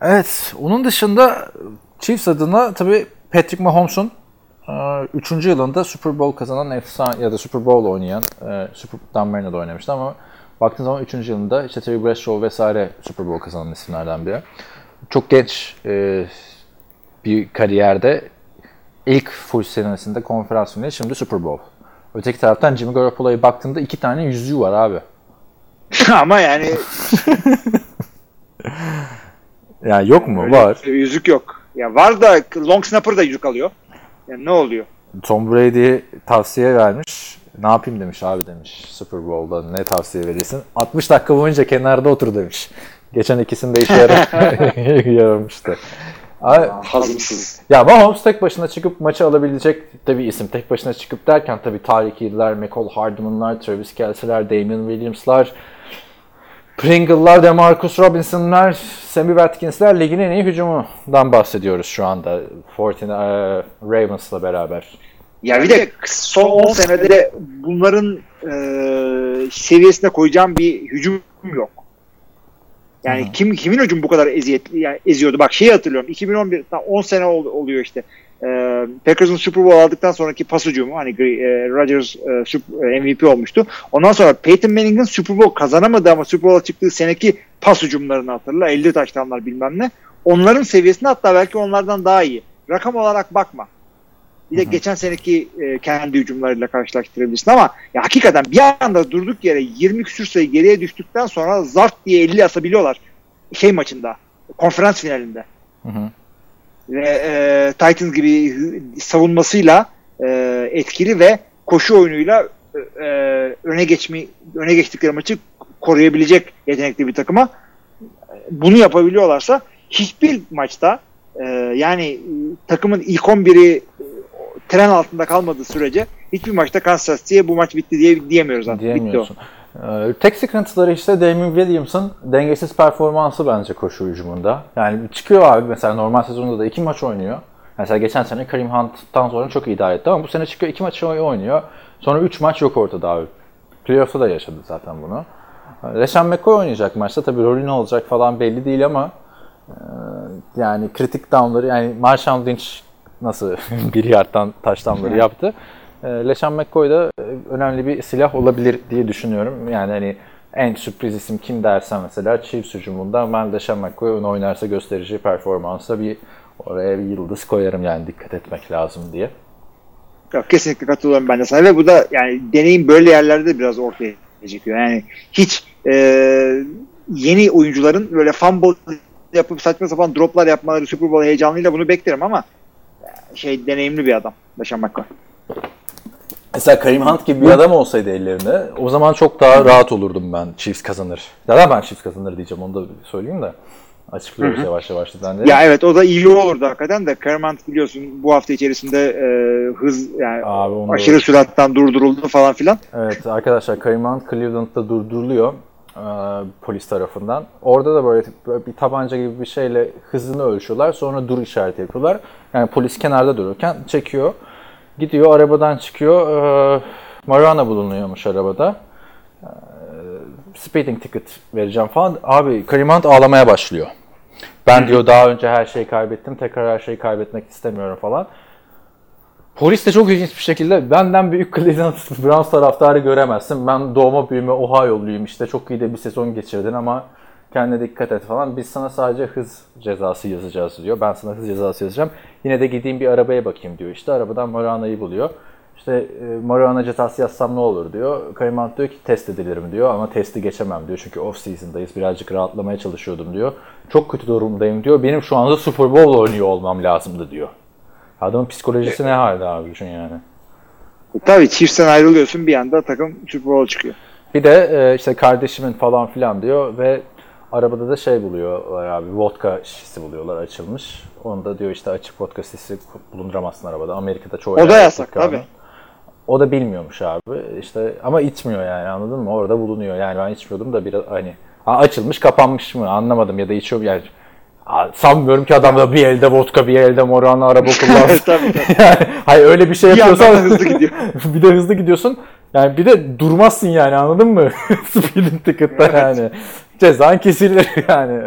Evet. Onun dışında Chiefs adına tabii Patrick Mahomes'un 3. yılında Super Bowl kazanan efsane ya da Super Bowl oynayan e, Super Dan Marino'da oynamıştı ama baktığın zaman 3. yılında işte Terry Bradshaw vesaire Super Bowl kazanan isimlerden biri. Çok genç e, bir kariyerde ilk full senesinde konferans finali şimdi Super Bowl. Öteki taraftan Jimmy Garoppolo'ya baktığında iki tane yüzüğü var abi. ama yani Yani yok mu? öyle Var. yüzük yok. Ya var da long snapper da yüzük alıyor. Yani ne oluyor? Tom Brady tavsiye vermiş. Ne yapayım demiş abi demiş Super Bowl'da ne tavsiye verirsin? 60 dakika boyunca kenarda otur demiş. Geçen ikisinde işe yaramıştı. Hazımsız. ya Mahomes tek başına çıkıp maçı alabilecek de bir isim. Tek başına çıkıp derken tabii Tarık Hill'ler, McCall Hardman'lar, Travis Kelce'ler, Damian Williams'lar, Pringle'lar, DeMarcus Robinson'lar, Sammy Watkins'ler ligin en iyi hücumundan bahsediyoruz şu anda. 49 e, Ravens'la beraber. Ya bir de son 10 senede de bunların e, seviyesine koyacağım bir hücum yok. Yani kim kimin hücum bu kadar eziyetli yani eziyordu. Bak şeyi hatırlıyorum. 2011 tam 10 sene ol- oluyor işte. E, Packers'ın Super Bowl aldıktan sonraki pas hücumu hani e, Rodgers e, Sup- e, MVP olmuştu. Ondan sonra Peyton Manning'in Super Bowl kazanamadı ama Super Bowl'a çıktığı seneki pas hücumlarını hatırla. 50 taştanlar bilmem ne. Onların seviyesinde hatta belki onlardan daha iyi. Rakam olarak bakma. Bir de geçen seneki e, kendi hücumlarıyla karşılaştırabilirsin ama ya hakikaten bir anda durduk yere 20 küsür sayı geriye düştükten sonra zart diye 50 asabiliyorlar şey maçında konferans finalinde. Hı hı. Ve e, Titans gibi savunmasıyla e, etkili ve koşu oyunuyla e, öne geçme öne geçtikleri maçı koruyabilecek yetenekli bir takıma bunu yapabiliyorlarsa hiçbir maçta e, yani e, takımın ilk 11'i e, tren altında kalmadığı sürece hiçbir maçta Kansas City'ye bu maç bitti diye diyemiyoruz artık. Bitti o. Diyemiyorsun. Ee, tek sıkıntıları işte Damien Williams'ın dengesiz performansı bence koşu hücumunda. Yani çıkıyor abi mesela normal sezonda da iki maç oynuyor. Mesela geçen sene Kareem Hunt'tan sonra çok iyi idare etti ama bu sene çıkıyor iki maç oynuyor. Sonra üç maç yok ortada abi. Playoff'ta da yaşadı zaten bunu. Leşan McCoy oynayacak maçta. Tabii rolü ne olacak falan belli değil ama e, yani kritik down'ları yani Marshawn Lynch nasıl bir yardtan taş down'ları yaptı. E, Leşan McCoy da e, önemli bir silah olabilir diye düşünüyorum. Yani hani en sürpriz isim kim dersen mesela Chiefs hücumunda ben Leşan McCoy onu oynarsa gösterici performansa bir oraya bir yıldız koyarım yani dikkat etmek lazım diye. Yok, kesinlikle katılıyorum ben de sana ve bu da yani deneyim böyle yerlerde biraz ortaya çıkıyor. Yani hiç e, yeni oyuncuların böyle fumble yapıp saçma sapan droplar yapmaları Super Bowl heyecanıyla bunu beklerim ama şey deneyimli bir adamLaşan McCoy. Mesela Kareem Hunt gibi bir adam olsaydı ellerinde o zaman çok daha rahat olurdum ben Chiefs kazanır. Zaten ben Chiefs kazanır diyeceğim onu da söyleyeyim de. Açıklıyoruz yavaş yavaş ben de. Ya evet o da iyi olurdu hakikaten de Kareem Hunt biliyorsun bu hafta içerisinde e, hız yani Abi onu- aşırı sürattan durduruldu falan filan. Evet arkadaşlar Kareem Hunt Cleveland'da durduruluyor e, polis tarafından. Orada da böyle, bir tabanca gibi bir şeyle hızını ölçüyorlar. Sonra dur işareti yapıyorlar. Yani polis kenarda dururken çekiyor. Gidiyor arabadan çıkıyor. E, bulunuyormuş arabada. E, speeding ticket vereceğim falan. Abi Kareem Hunt ağlamaya başlıyor. Ben diyor daha önce her şeyi kaybettim. Tekrar her şeyi kaybetmek istemiyorum falan. Polis de çok ilginç bir şekilde benden büyük Cleveland Browns taraftarı göremezsin. Ben doğma büyüme Ohio'luyum işte çok iyi de bir sezon geçirdin ama kendine dikkat et falan. Biz sana sadece hız cezası yazacağız diyor. Ben sana hız cezası yazacağım. Yine de gideyim bir arabaya bakayım diyor. İşte arabadan marijuana'yı buluyor. İşte e, cezası yazsam ne olur diyor. Kayman diyor ki test edilirim diyor ama testi geçemem diyor. Çünkü off season'dayız birazcık rahatlamaya çalışıyordum diyor. Çok kötü durumdayım diyor. Benim şu anda Super Bowl oynuyor olmam lazımdı diyor. Adamın psikolojisi ne halde abi düşün yani. Tabii Chiefs'ten ayrılıyorsun bir anda takım Super Bowl çıkıyor. Bir de e, işte kardeşimin falan filan diyor ve arabada da şey buluyorlar abi vodka şişesi buluyorlar açılmış. Onu da diyor işte açık vodka şişesi bulunduramazsın arabada. Amerika'da çoğu O da yasak, tabii. O da bilmiyormuş abi. İşte ama içmiyor yani anladın mı? Orada bulunuyor. Yani ben içmiyordum da biraz hani ha, açılmış kapanmış mı anlamadım ya da içiyor yani Sanmıyorum ki adam da bir elde vodka bir elde morana araba kullansın. yani, hayır öyle bir şey Bir yapıyorsan da hızlı gidiyor. bir de hızlı gidiyorsun. Yani bir de durmazsın yani anladın mı? Speeding ticket'ta Evet. yani. Cezan kesilir yani.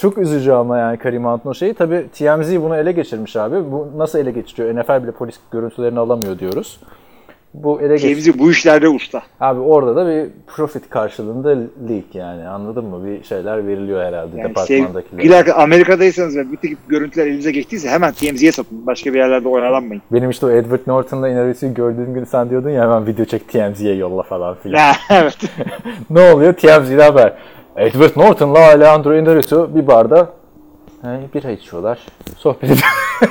Çok üzücü ama yani Karim Hunt'ın o şeyi. Tabii TMZ bunu ele geçirmiş abi. Bu nasıl ele geçiriyor? NFL bile polis görüntülerini alamıyor diyoruz. Bu ele geç... Kevzi bu işlerde usta. Abi orada da bir profit karşılığında leak yani anladın mı? Bir şeyler veriliyor herhalde Yani departmandakilere. sevgili Amerika'daysanız ve bu tip görüntüler elinize geçtiyse hemen TMZ'ye satın. Başka bir yerlerde oyalanmayın. Benim işte o Edward Norton'la Inaris'i gördüğüm gün sen diyordun ya hemen video çek TMZ'ye yolla falan filan. Evet. ne oluyor? TMZ'de haber. Edward Norton'la Alejandro Inarritu bir barda yani bira içiyorlar. Sohbet ediyor.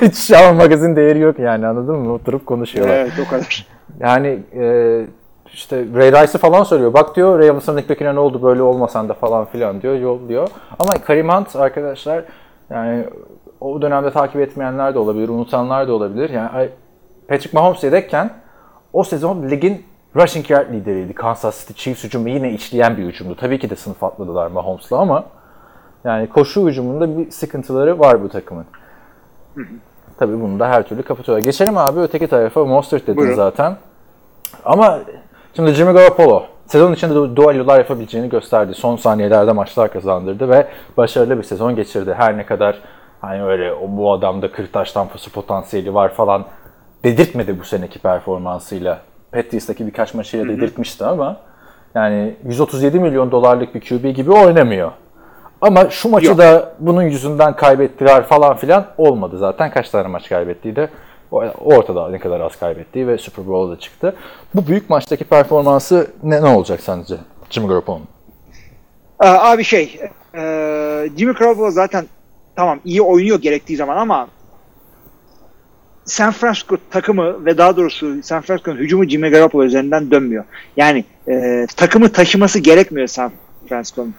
Hiç ama magazin değeri yok yani anladın mı? Oturup konuşuyorlar. evet o kadar. Yani e, işte Ray Rice'ı falan söylüyor. Bak diyor Ray Wilson'ın ekbekine ne oldu böyle olmasan da falan filan diyor. Yolluyor. Ama Karim Hunt arkadaşlar yani o dönemde takip etmeyenler de olabilir, unutanlar da olabilir. Yani Patrick Mahomes yedekken o sezon ligin rushing yard lideriydi. Kansas City Chiefs hücumu yine içleyen bir hücumdu. Tabii ki de sınıf atladılar Mahomes'la ama yani koşu hücumunda bir sıkıntıları var bu takımın. Tabii bunu da her türlü kapatıyorlar. Geçelim abi öteki tarafa. Mostert dedin Buyurun. zaten. Ama şimdi Jimmy Garoppolo sezon içinde du- duellolar yapabileceğini gösterdi. Son saniyelerde maçlar kazandırdı ve başarılı bir sezon geçirdi. Her ne kadar hani öyle o- bu adamda 40 taş tampası potansiyeli var falan dedirtmedi bu seneki performansıyla. Patriots'taki birkaç maçıyla dedirtmişti ama yani 137 milyon dolarlık bir QB gibi oynamıyor. Ama şu maçı Yok. da bunun yüzünden kaybettiler falan filan olmadı zaten. Kaç tane maç kaybettiği de o- ortada ne kadar az kaybettiği ve Super Bowl'da çıktı. Bu büyük maçtaki performansı ne, ne olacak sence Jimmy Garoppolo'nun? Aa, Abi şey, e, Jimmy Garoppolo zaten tamam iyi oynuyor gerektiği zaman ama San Francisco takımı ve daha doğrusu San Francisco'nun hücumu Jimmy Garoppolo üzerinden dönmüyor. Yani e, takımı taşıması gerekmiyor San Francisco'nun.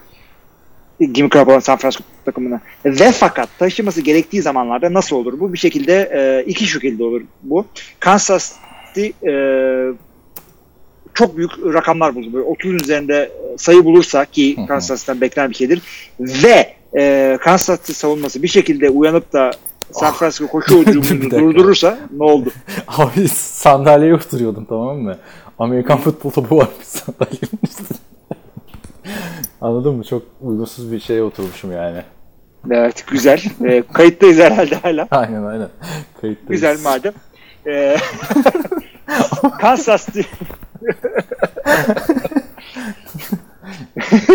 Jimmy Garoppolo'nun San Francisco takımına. Ve fakat taşıması gerektiği zamanlarda nasıl olur bu? Bir şekilde e, iki şekilde olur bu. Kansas City e, çok büyük rakamlar buldu. Böyle 30'un üzerinde sayı bulursa ki. Kansas City'den beklenen bir şeydir. Ve e, Kansas City savunması bir şekilde uyanıp da San Francisco koşu Bir hücumunu durdurursa ne oldu? Abi sandalyeye oturuyordum tamam mı? Amerikan futbol topu varmış sandalyenin üstünde. Anladın mı? Çok uygunsuz bir şeye oturmuşum yani. Evet güzel. E, kayıttayız herhalde hala. Aynen aynen. Kayıttayız. Güzel madem. E, Kansas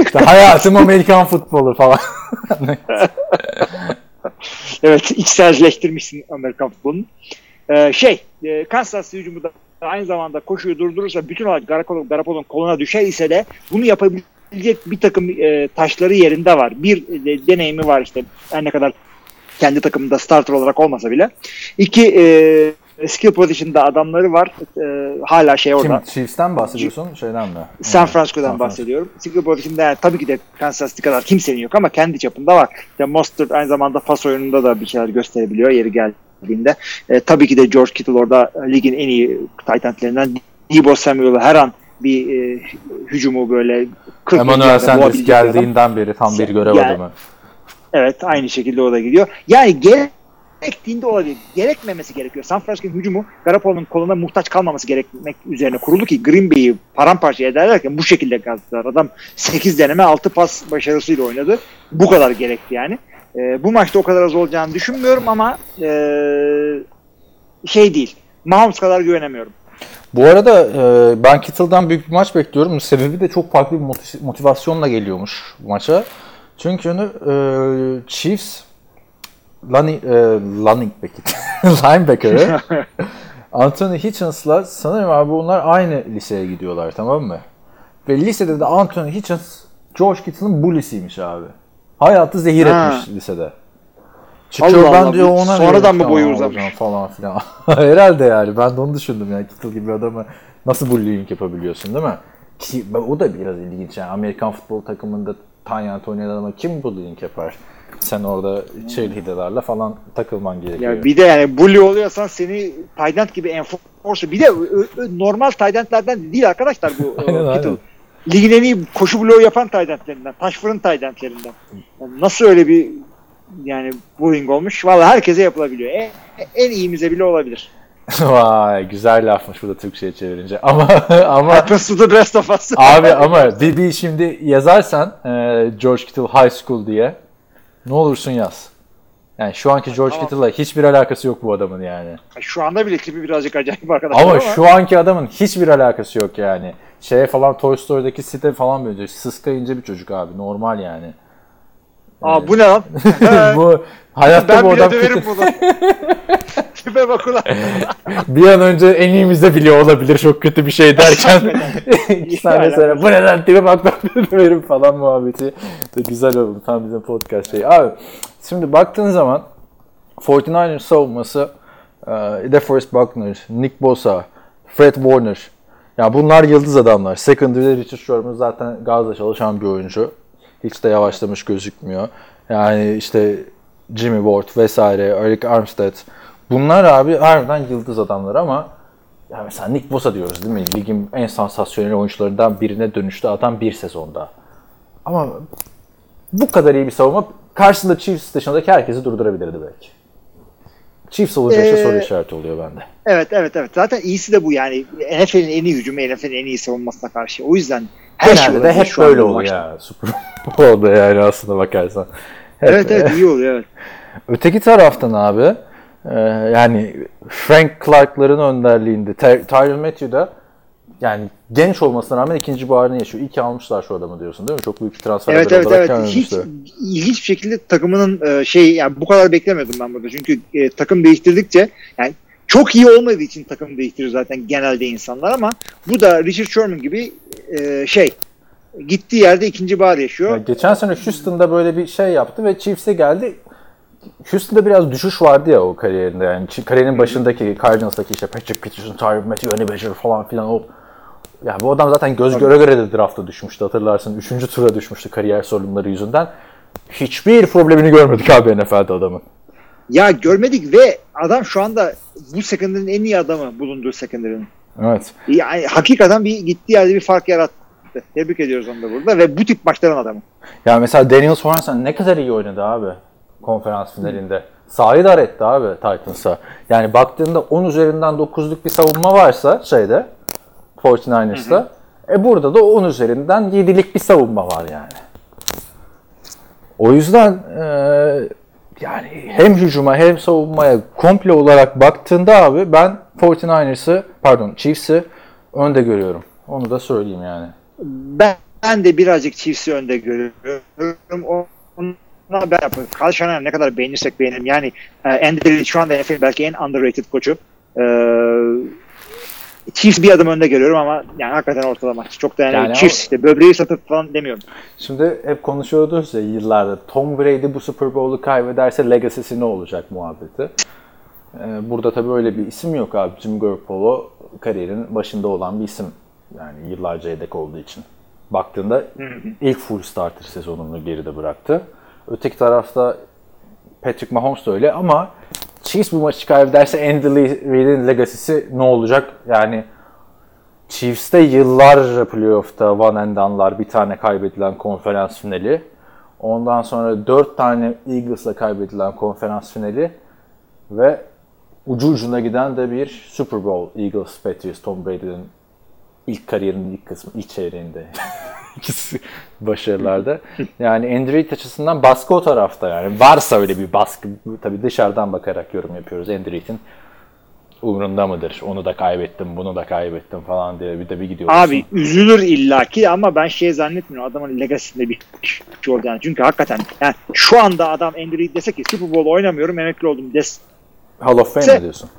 İşte hayatım Amerikan futbolu falan. Evet içselleştirmişsin Amerikan futbolunu. Ee, şey e, Kansas hücumu da aynı zamanda koşuyu durdurursa bütün olarak Garoppolo- Garoppolo'nun koluna düşer ise de bunu yapabilecek bir takım e, taşları yerinde var. Bir e, deneyimi var işte her ne kadar kendi takımında starter olarak olmasa bile. İki e, skill position'da adamları var. E, hala şey orada. Kim? Chiefs'ten bahsediyorsun? Şeyden mi? San Francisco'dan San bahsediyorum. Skill position'da yani tabii ki de Kansas City kadar kimsenin yok ama kendi çapında var. İşte Mostert aynı zamanda pas oyununda da bir şeyler gösterebiliyor yeri geldiğinde. E, tabii ki de George Kittle orada ligin en iyi tight endlerinden. Debo Samuel'ı her an bir e, hücumu böyle 40 Emmanuel Sanders bir adam. geldiğinden beri tam bir görev Yani- adamı. Evet aynı şekilde o da gidiyor. Yani gerektiğinde olabilir. Gerekmemesi gerekiyor. San Francisco'nun hücumu Garoppolo'nun koluna muhtaç kalmaması gerekmek üzerine kuruldu ki Green Bay'i paramparça ederlerken bu şekilde kazdılar. Adam 8 deneme 6 pas başarısıyla oynadı. Bu kadar gerekti yani. Ee, bu maçta o kadar az olacağını düşünmüyorum ama ee, şey değil. Mahomes kadar güvenemiyorum. Bu arada e, ben Kittle'dan büyük bir maç bekliyorum. Sebebi de çok farklı bir motiv- motivasyonla geliyormuş bu maça. Çünkü e, Chiefs Lani, e, Lanning linebacker'ı Anthony Hitchens'la sanırım abi bunlar aynı liseye gidiyorlar tamam mı? Ve lisede de Anthony Hitchens George Kittle'ın bulisiymiş abi. Hayatı zehir Ha. etmiş lisede. Çıkıyor Allah ben Allah, diyor ona sonradan mı boyu uzamış? falan filan. Herhalde yani ben de onu düşündüm yani Kittle gibi adamı nasıl bullying yapabiliyorsun değil mi? Ki o da biraz ilginç yani Amerikan futbol takımında Tanyant oynayan adama kim bullying yapar? Sen orada cheerleaderlarla falan takılman gerekiyor. Ya bir de yani bully oluyorsan seni Tydent gibi enforcer. Bir de normal Tydent'lerden değil arkadaşlar bu Aynen, Kittle. aynen. Ligin en iyi koşu bloğu yapan Tydent'lerinden. Taş fırın Tydent'lerinden. Yani nasıl öyle bir yani bullying olmuş? Valla herkese yapılabiliyor. En, en iyimize bile olabilir. Vay güzel lafmış bu da Türkçe'ye çevirince. Ama ama Happens to the rest of us. abi ama bir, bir şimdi yazarsan e, George Kittle High School diye ne olursun yaz. Yani şu anki George Tamam. Kittle'la hiçbir alakası yok bu adamın yani. Şu anda bile klibi birazcık acayip arkadaşlar Ama ama. şu anki adamın hiçbir alakası yok yani. Şeye falan Toy Story'daki site falan benziyor. Sıska ince bir çocuk abi. Normal yani. Aa bu ne lan? bu hayatta ben bu bile adam döverim kötü. bunu. Tipe bak ulan. bir an önce en iyimizde biliyor olabilir çok kötü bir şey derken iki saniye sonra bu neden tipe bak ben döverim falan muhabbeti de güzel oldu. Tam bizim podcast şeyi. Abi şimdi baktığın zaman 49ers savunması DeForest Buckner, Nick Bosa, Fred Warner ya bunlar yıldız adamlar. Secondary'de Richard Sherman zaten gazla çalışan bir oyuncu. Hiç de yavaşlamış gözükmüyor. Yani işte Jimmy Ward vesaire, Eric Armstead. Bunlar abi harbiden yıldız adamlar ama ya mesela Nick Bosa diyoruz değil mi? Ligin en sansasyonel oyuncularından birine dönüştü adam bir sezonda. Ama bu kadar iyi bir savunma karşısında Chiefs dışındaki herkesi durdurabilirdi belki. Chiefs işte Ee, soru işareti oluyor bende. Evet evet evet. Zaten iyisi de bu yani. NFL'in en iyi hücumu, NFL'in en iyi savunmasına karşı. O yüzden her Genelde de hep böyle oluyor ya. Super Bowl'da yani aslında bakarsan. Hep- Evet evet iyi oluyor evet. Öteki taraftan abi e, yani Frank Clark'ların önderliğinde Ty- Tyron Matthew da yani genç olmasına rağmen ikinci baharını yaşıyor. İyi ki almışlar şu adamı diyorsun değil mi? Çok büyük bir transfer Evet evet evet. Hiç görmemişler. ilginç bir şekilde takımının e, şey yani bu kadar beklemiyordum ben burada. Çünkü e, takım değiştirdikçe yani çok iyi olmadığı için takım değiştirir zaten genelde insanlar ama bu da Richard Sherman gibi e, şey gittiği yerde ikinci bahar yaşıyor. Ya geçen sene Houston'da böyle bir şey yaptı ve Chiefs'e geldi. Houston'da biraz düşüş vardı ya o kariyerinde yani. Kariyerinin başındaki Cardinals'daki işte Patrick Peterson, Tyron Matthew, Ernie Badger falan filan o ya bu adam zaten göz göre göre de drafta düşmüştü hatırlarsın. Üçüncü tura düşmüştü kariyer sorunları yüzünden. Hiçbir problemini görmedik abi NFL'de adamın. Ya görmedik ve adam şu anda bu secondary'nin en iyi adamı bulunduğu secondary'nin. Evet. Yani hakikaten bir gittiği yerde bir fark yarattı. Tebrik ediyoruz onu da burada ve bu tip maçların adamı. Ya mesela Daniel Sorensen ne kadar iyi oynadı abi konferans finalinde. Sahayı dar etti abi Titans'a. Yani baktığında 10 üzerinden 9'luk bir savunma varsa şeyde 49ers'ta e burada da 10 üzerinden 7'lik bir savunma var yani. O yüzden e, yani hem hücuma hem savunmaya komple olarak baktığında abi ben 49ers'ı pardon Chiefs'i önde görüyorum. Onu da söyleyeyim yani. Ben, ben de birazcık Chiefs'i önde görüyorum. Ona ben Kyle ne kadar beğenirsek beğenelim. Yani e, Andy Reid şu anda NFL'in belki en underrated koçu. E, Chiefs bir adım önde görüyorum ama yani hakikaten ortalama. Çok da yani, Yani Chiefs işte böbreği satıp falan demiyorum. Şimdi hep konuşuyorduk ya yıllardır. Tom Brady bu Super Bowl'u kaybederse legacy'si ne olacak muhabbeti. Ee, burada tabii öyle bir isim yok abi. Jim Garoppolo kariyerin başında olan bir isim. Yani yıllarca yedek olduğu için. Baktığında ilk full starter sezonunu geride bıraktı. Öteki tarafta Patrick Mahomes da öyle ama Chiefs bu maçı kaybederse Andy Reid'in legacy'si ne olacak? Yani Chiefs'te yıllar playoff'ta one and done'lar, bir tane kaybedilen konferans finali. Ondan sonra dört tane Eagles'la kaybedilen konferans finali ve ucu ucuna giden de bir Super Bowl Eagles Patriots Tom Brady'nin ilk kariyerinin ilk kısmı, ilk çeyreğinde. İkisi başarılarda. Yani Andy Reid açısından baskı o tarafta yani. Varsa öyle bir baskı. Tabii dışarıdan bakarak yorum yapıyoruz Andy Reid'in umurunda mıdır? Onu da kaybettim, bunu da kaybettim falan diye bir de bir gidiyorsun. Abi üzülür illaki ama ben şey zannetmiyorum adamın legacy'sinde bir şey oldu yani. Çünkü hakikaten yani şu anda adam Andy Reid dese ki Super Bowl oynamıyorum emekli oldum des. Hall of Fame mi diyorsun?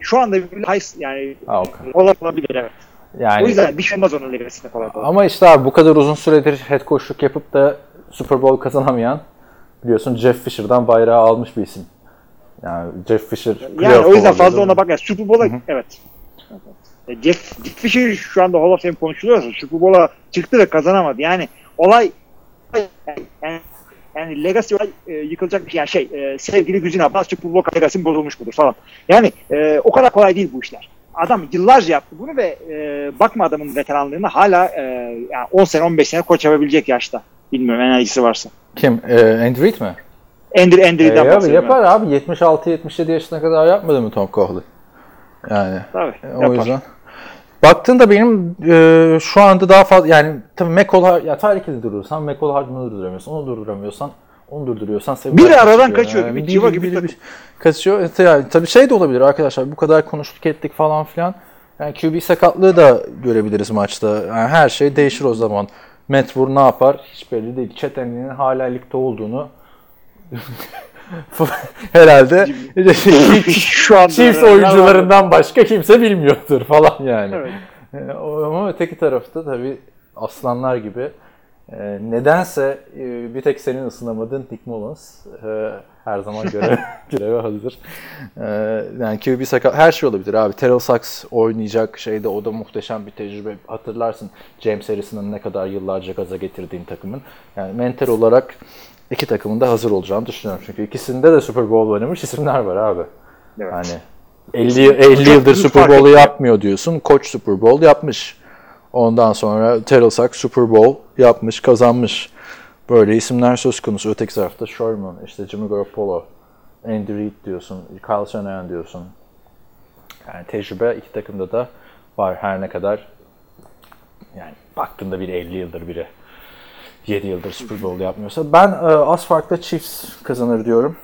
Şu anda bir high yani Ha, kolay olabilir evet. Yani O yüzden bir şey olmaz onun kolay kolay. Ama işte abi bu kadar uzun süredir head coachluk yapıp da Super Bowl kazanamayan biliyorsun Jeff Fisher'dan bayrağı almış bir isim. Yani Jeff Fisher Yani o yüzden fazla ona bak. Yani Super Bowl'a evet. E, Jeff, Jeff Fisher şu anda Hall of Fame konuşuluyorsa Super Bowl'a çıktı ve kazanamadı. Yani olay yani, yani legacy olay e, yıkılacak bir şey. Yani şey e, sevgili Güzin Abbas Super Bowl legacy bozulmuş mudur falan. Yani e, o kadar kolay değil bu işler. Adam yıllarca yaptı bunu ve e, bakma adamın veteranlığına hala e, yani 10 sene 15 sene koç yapabilecek yaşta. Bilmiyorum enerjisi varsa. Kim? Ee, Andy Reid mi? Andy, Andy Reid'den abi yapar abi 76-77 yaşına kadar yapmadı mı Tom Coughlin? Yani Tabii, e, o yapar. yüzden. Baktığında benim e, şu anda daha fazla yani tabii McCall ya Hill'i durursan McCall Hardman'ı durduramıyorsun. Onu durduramıyorsan onu durduruyorsan Sevilla Biri aradan kaçıyor gibi, biri- civa gibi biri- takım. biri kaçıyor. Evet, yani, tabii şey de olabilir arkadaşlar bu kadar konuştuk ettik falan filan. Yani QB sakatlığı da görebiliriz maçta. Yani her şey değişir o zaman. Moore ne yapar hiç belli değil. Chet Henry'nin hala ligde olduğunu herhalde Şu anda Chiefs oyuncularından başka kimse bilmiyordur falan yani. Evet. E, Ama öteki tarafta tabii aslanlar gibi e, nedense e, bir tek senin ısınamadığın Nick Mullins e, her zaman görev, göreve hazır. E, yani QB sakat her şey olabilir abi. Terrell Sachs oynayacak şeyde o da muhteşem bir tecrübe. Hatırlarsın James Harrison'ın ne kadar yıllarca gaza getirdiğin takımın. Yani mental olarak iki takımın da hazır olacağını düşünüyorum. Çünkü ikisinde de Super Bowl oynamış isimler var abi. Evet. Hani 50, 50 Çok yıldır Super Bowl'u yapmıyor diyorsun. Koç Super Bowl yapmış. Ondan sonra Terrell Super Bowl yapmış, kazanmış. Böyle isimler söz konusu. Öteki tarafta Sherman, işte Jimmy Garoppolo, Andy Reid diyorsun, Kyle Shanahan diyorsun. Yani tecrübe iki takımda da var her ne kadar yani baktığında biri 50 yıldır biri 7 yıldır Super Bowl yapmıyorsa. Ben e, az farklı Chiefs kazanır diyorum.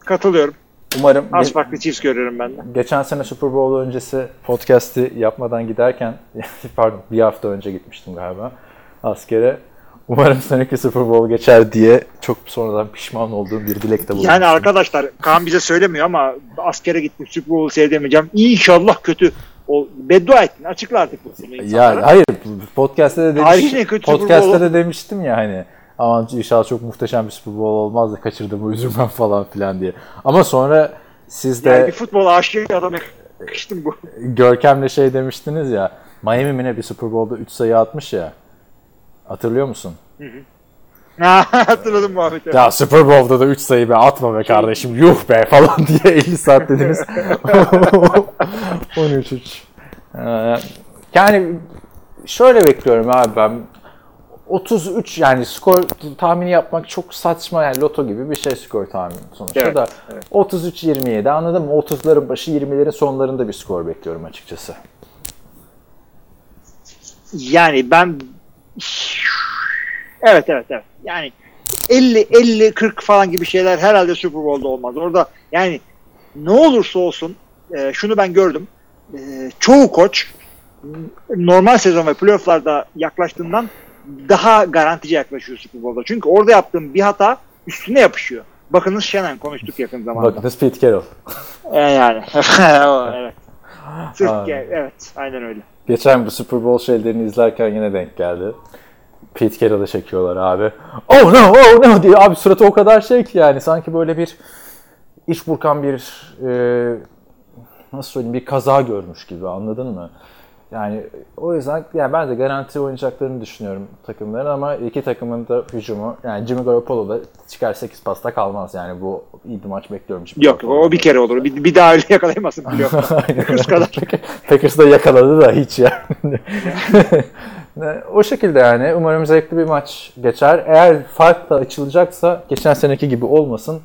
Katılıyorum. Umarım Az farklı Chiefs görüyorum ben de. Geçen sene Super Bowl öncesi podcast'i yapmadan giderken, pardon bir hafta önce gitmiştim galiba askere. Umarım seneki Super Bowl geçer diye çok sonradan pişman olduğum bir dilekte bulunmuştum. Yani arkadaşlar Kaan bize söylemiyor ama askere gittim Super Bowl'u seyredemeyeceğim. İnşallah kötü. O beddua ettin. Açıkla artık insanlara. Ya hayır podcast'te de demiş, Tarihin en kötü Super podcast'te de demiştim ya hani aman inşallah çok muhteşem bir Super Bowl olmaz da kaçırdım üzülmem falan filan diye. Ama sonra siz de Yani bir futbol aşığı adama yakıştım bu. Görkem'le şey demiştiniz ya Miami mi ne bir Super Bowl'da 3 sayı atmış ya. Hatırlıyor musun? Ha, Hatırladım muhabbeti. Ya Super Bowl'da da 3 sayı be atma be kardeşim yuh be falan diye 50 saat dediniz. 13-3. Ee, yani şöyle bekliyorum abi ben 33 yani skor tahmini yapmak çok saçma yani loto gibi bir şey skor tahmini sonuçta Evet, da 33-27 anladın mı? 30'ların başı 20'lerin sonlarında bir skor bekliyorum açıkçası. Yani ben evet evet evet. Yani 50 50 40 falan gibi şeyler herhalde Super Bowl'da olmaz. Orada yani ne olursa olsun e, şunu ben gördüm. E, çoğu koç normal sezon ve playoff'larda yaklaştığından daha garantici yaklaşıyor Super Bowl'da. Çünkü orada yaptığım bir hata üstüne yapışıyor. Bakınız Shannon konuştuk yakın zamanda. Bakınız Pete Carroll. E, yani. Evet. Sırf, evet. Aynen öyle. Geçen bu Super Bowl şeylerini izlerken yine denk geldi. Pete Carroll'ı çekiyorlar abi. Oh no, oh no diye abi suratı o kadar şey ki yani sanki böyle bir iç burkan bir e, nasıl söyleyeyim bir kaza görmüş gibi anladın mı? Yani o yüzden yani ben de garanti oynayacaklarını düşünüyorum takımların ama iki takımın da hücumu yani Jimmy Garoppolo da çıkar 8 pasta kalmaz yani bu iyi bir maç bekliyorum. Jimmy Yok o bir kere olur. Bir, bir daha öyle yakalayamazsın playoff'ta. Kız kadar. Packers da yakaladı da hiç yani. o şekilde yani. Umarım zevkli bir maç geçer. Eğer fark da açılacaksa geçen seneki gibi olmasın.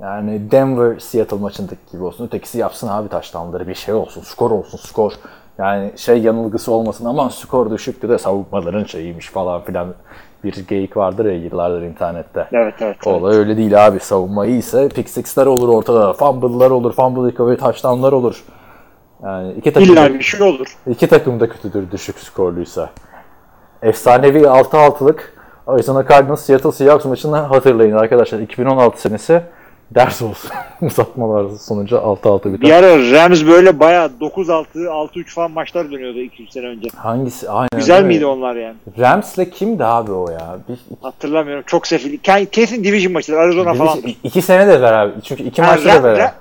Yani Denver Seattle maçındaki gibi olsun. Ötekisi yapsın abi taştanları bir şey olsun. Skor olsun skor. Yani şey yanılgısı olmasın aman skor düşüktü de savunmaların şeyiymiş falan filan. Bir geyik vardır ya yıllardır internette. Evet evet. Olay öyle değil abi. Savunma iyiyse pick six'ler olur ortada. Fumble'lar olur. Fumble recovery touchdown'lar olur. Yani iki takım, İlla bir şey olur. iki takım da kötüdür düşük skorluysa. Efsanevi 6-6'lık Arizona Cardinals Seattle Seahawks maçını hatırlayın arkadaşlar. 2016 senesi ders olsun. Uzatmalar sonucu 6-6 Bir biter. ara Rams böyle bayağı 9-6, 6-3 falan maçlar dönüyordu 2-3 sene önce. Hangisi? Aynen Güzel miydi onlar yani? Rams'le kimdi abi o ya? Bir, Hatırlamıyorum. Çok sefil. Ke- Kesin division maçıdır. Arizona falan. iki, sene de beraber. Çünkü iki maçta da beraber.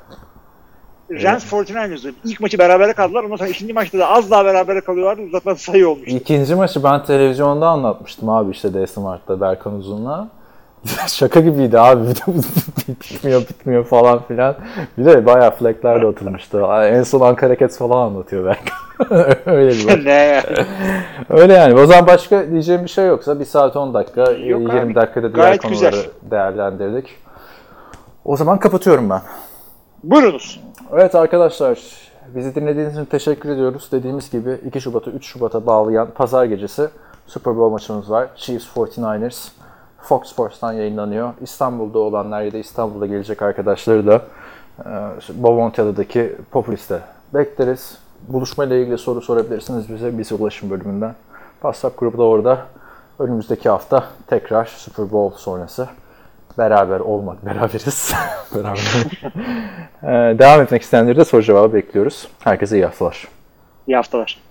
Rams 49ers'ı. İlk maçı berabere kaldılar. Ondan sonra ikinci maçta da az daha berabere kalıyorlardı. Uzatma sayı olmuştu. İkinci maçı ben televizyonda anlatmıştım abi işte D Smart'ta Berkan Uzun'la. Şaka gibiydi abi. bitmiyor bitmiyor falan filan. Bir de bayağı flagler de atılmıştı. En son Ankara Cats falan anlatıyor Berkan. Öyle bir ne yani? Öyle yani. O zaman başka diyeceğim bir şey yoksa 1 saat 10 dakika, Yok 20 abi. dakikada diğer Gayet konuları güzel. değerlendirdik. O zaman kapatıyorum ben. Buyurunuz. Evet arkadaşlar, bizi dinlediğiniz için teşekkür ediyoruz. Dediğimiz gibi 2 Şubat'ı 3 Şubat'a bağlayan pazar gecesi Super Bowl maçımız var. Chiefs 49ers. Fox Sports'tan yayınlanıyor. İstanbul'da olanlar ya da İstanbul'da gelecek arkadaşları da e, Bomontia'daki Populist'te bekleriz. Buluşmayla ilgili soru sorabilirsiniz bize bize ulaşım bölümünden. WhatsApp grubu da orada. Önümüzdeki hafta tekrar Super Bowl sonrası beraber olmak, beraberiz. beraber. Ee, devam etmek isteyenleri de soru cevabı bekliyoruz. Herkese iyi haftalar. İyi haftalar.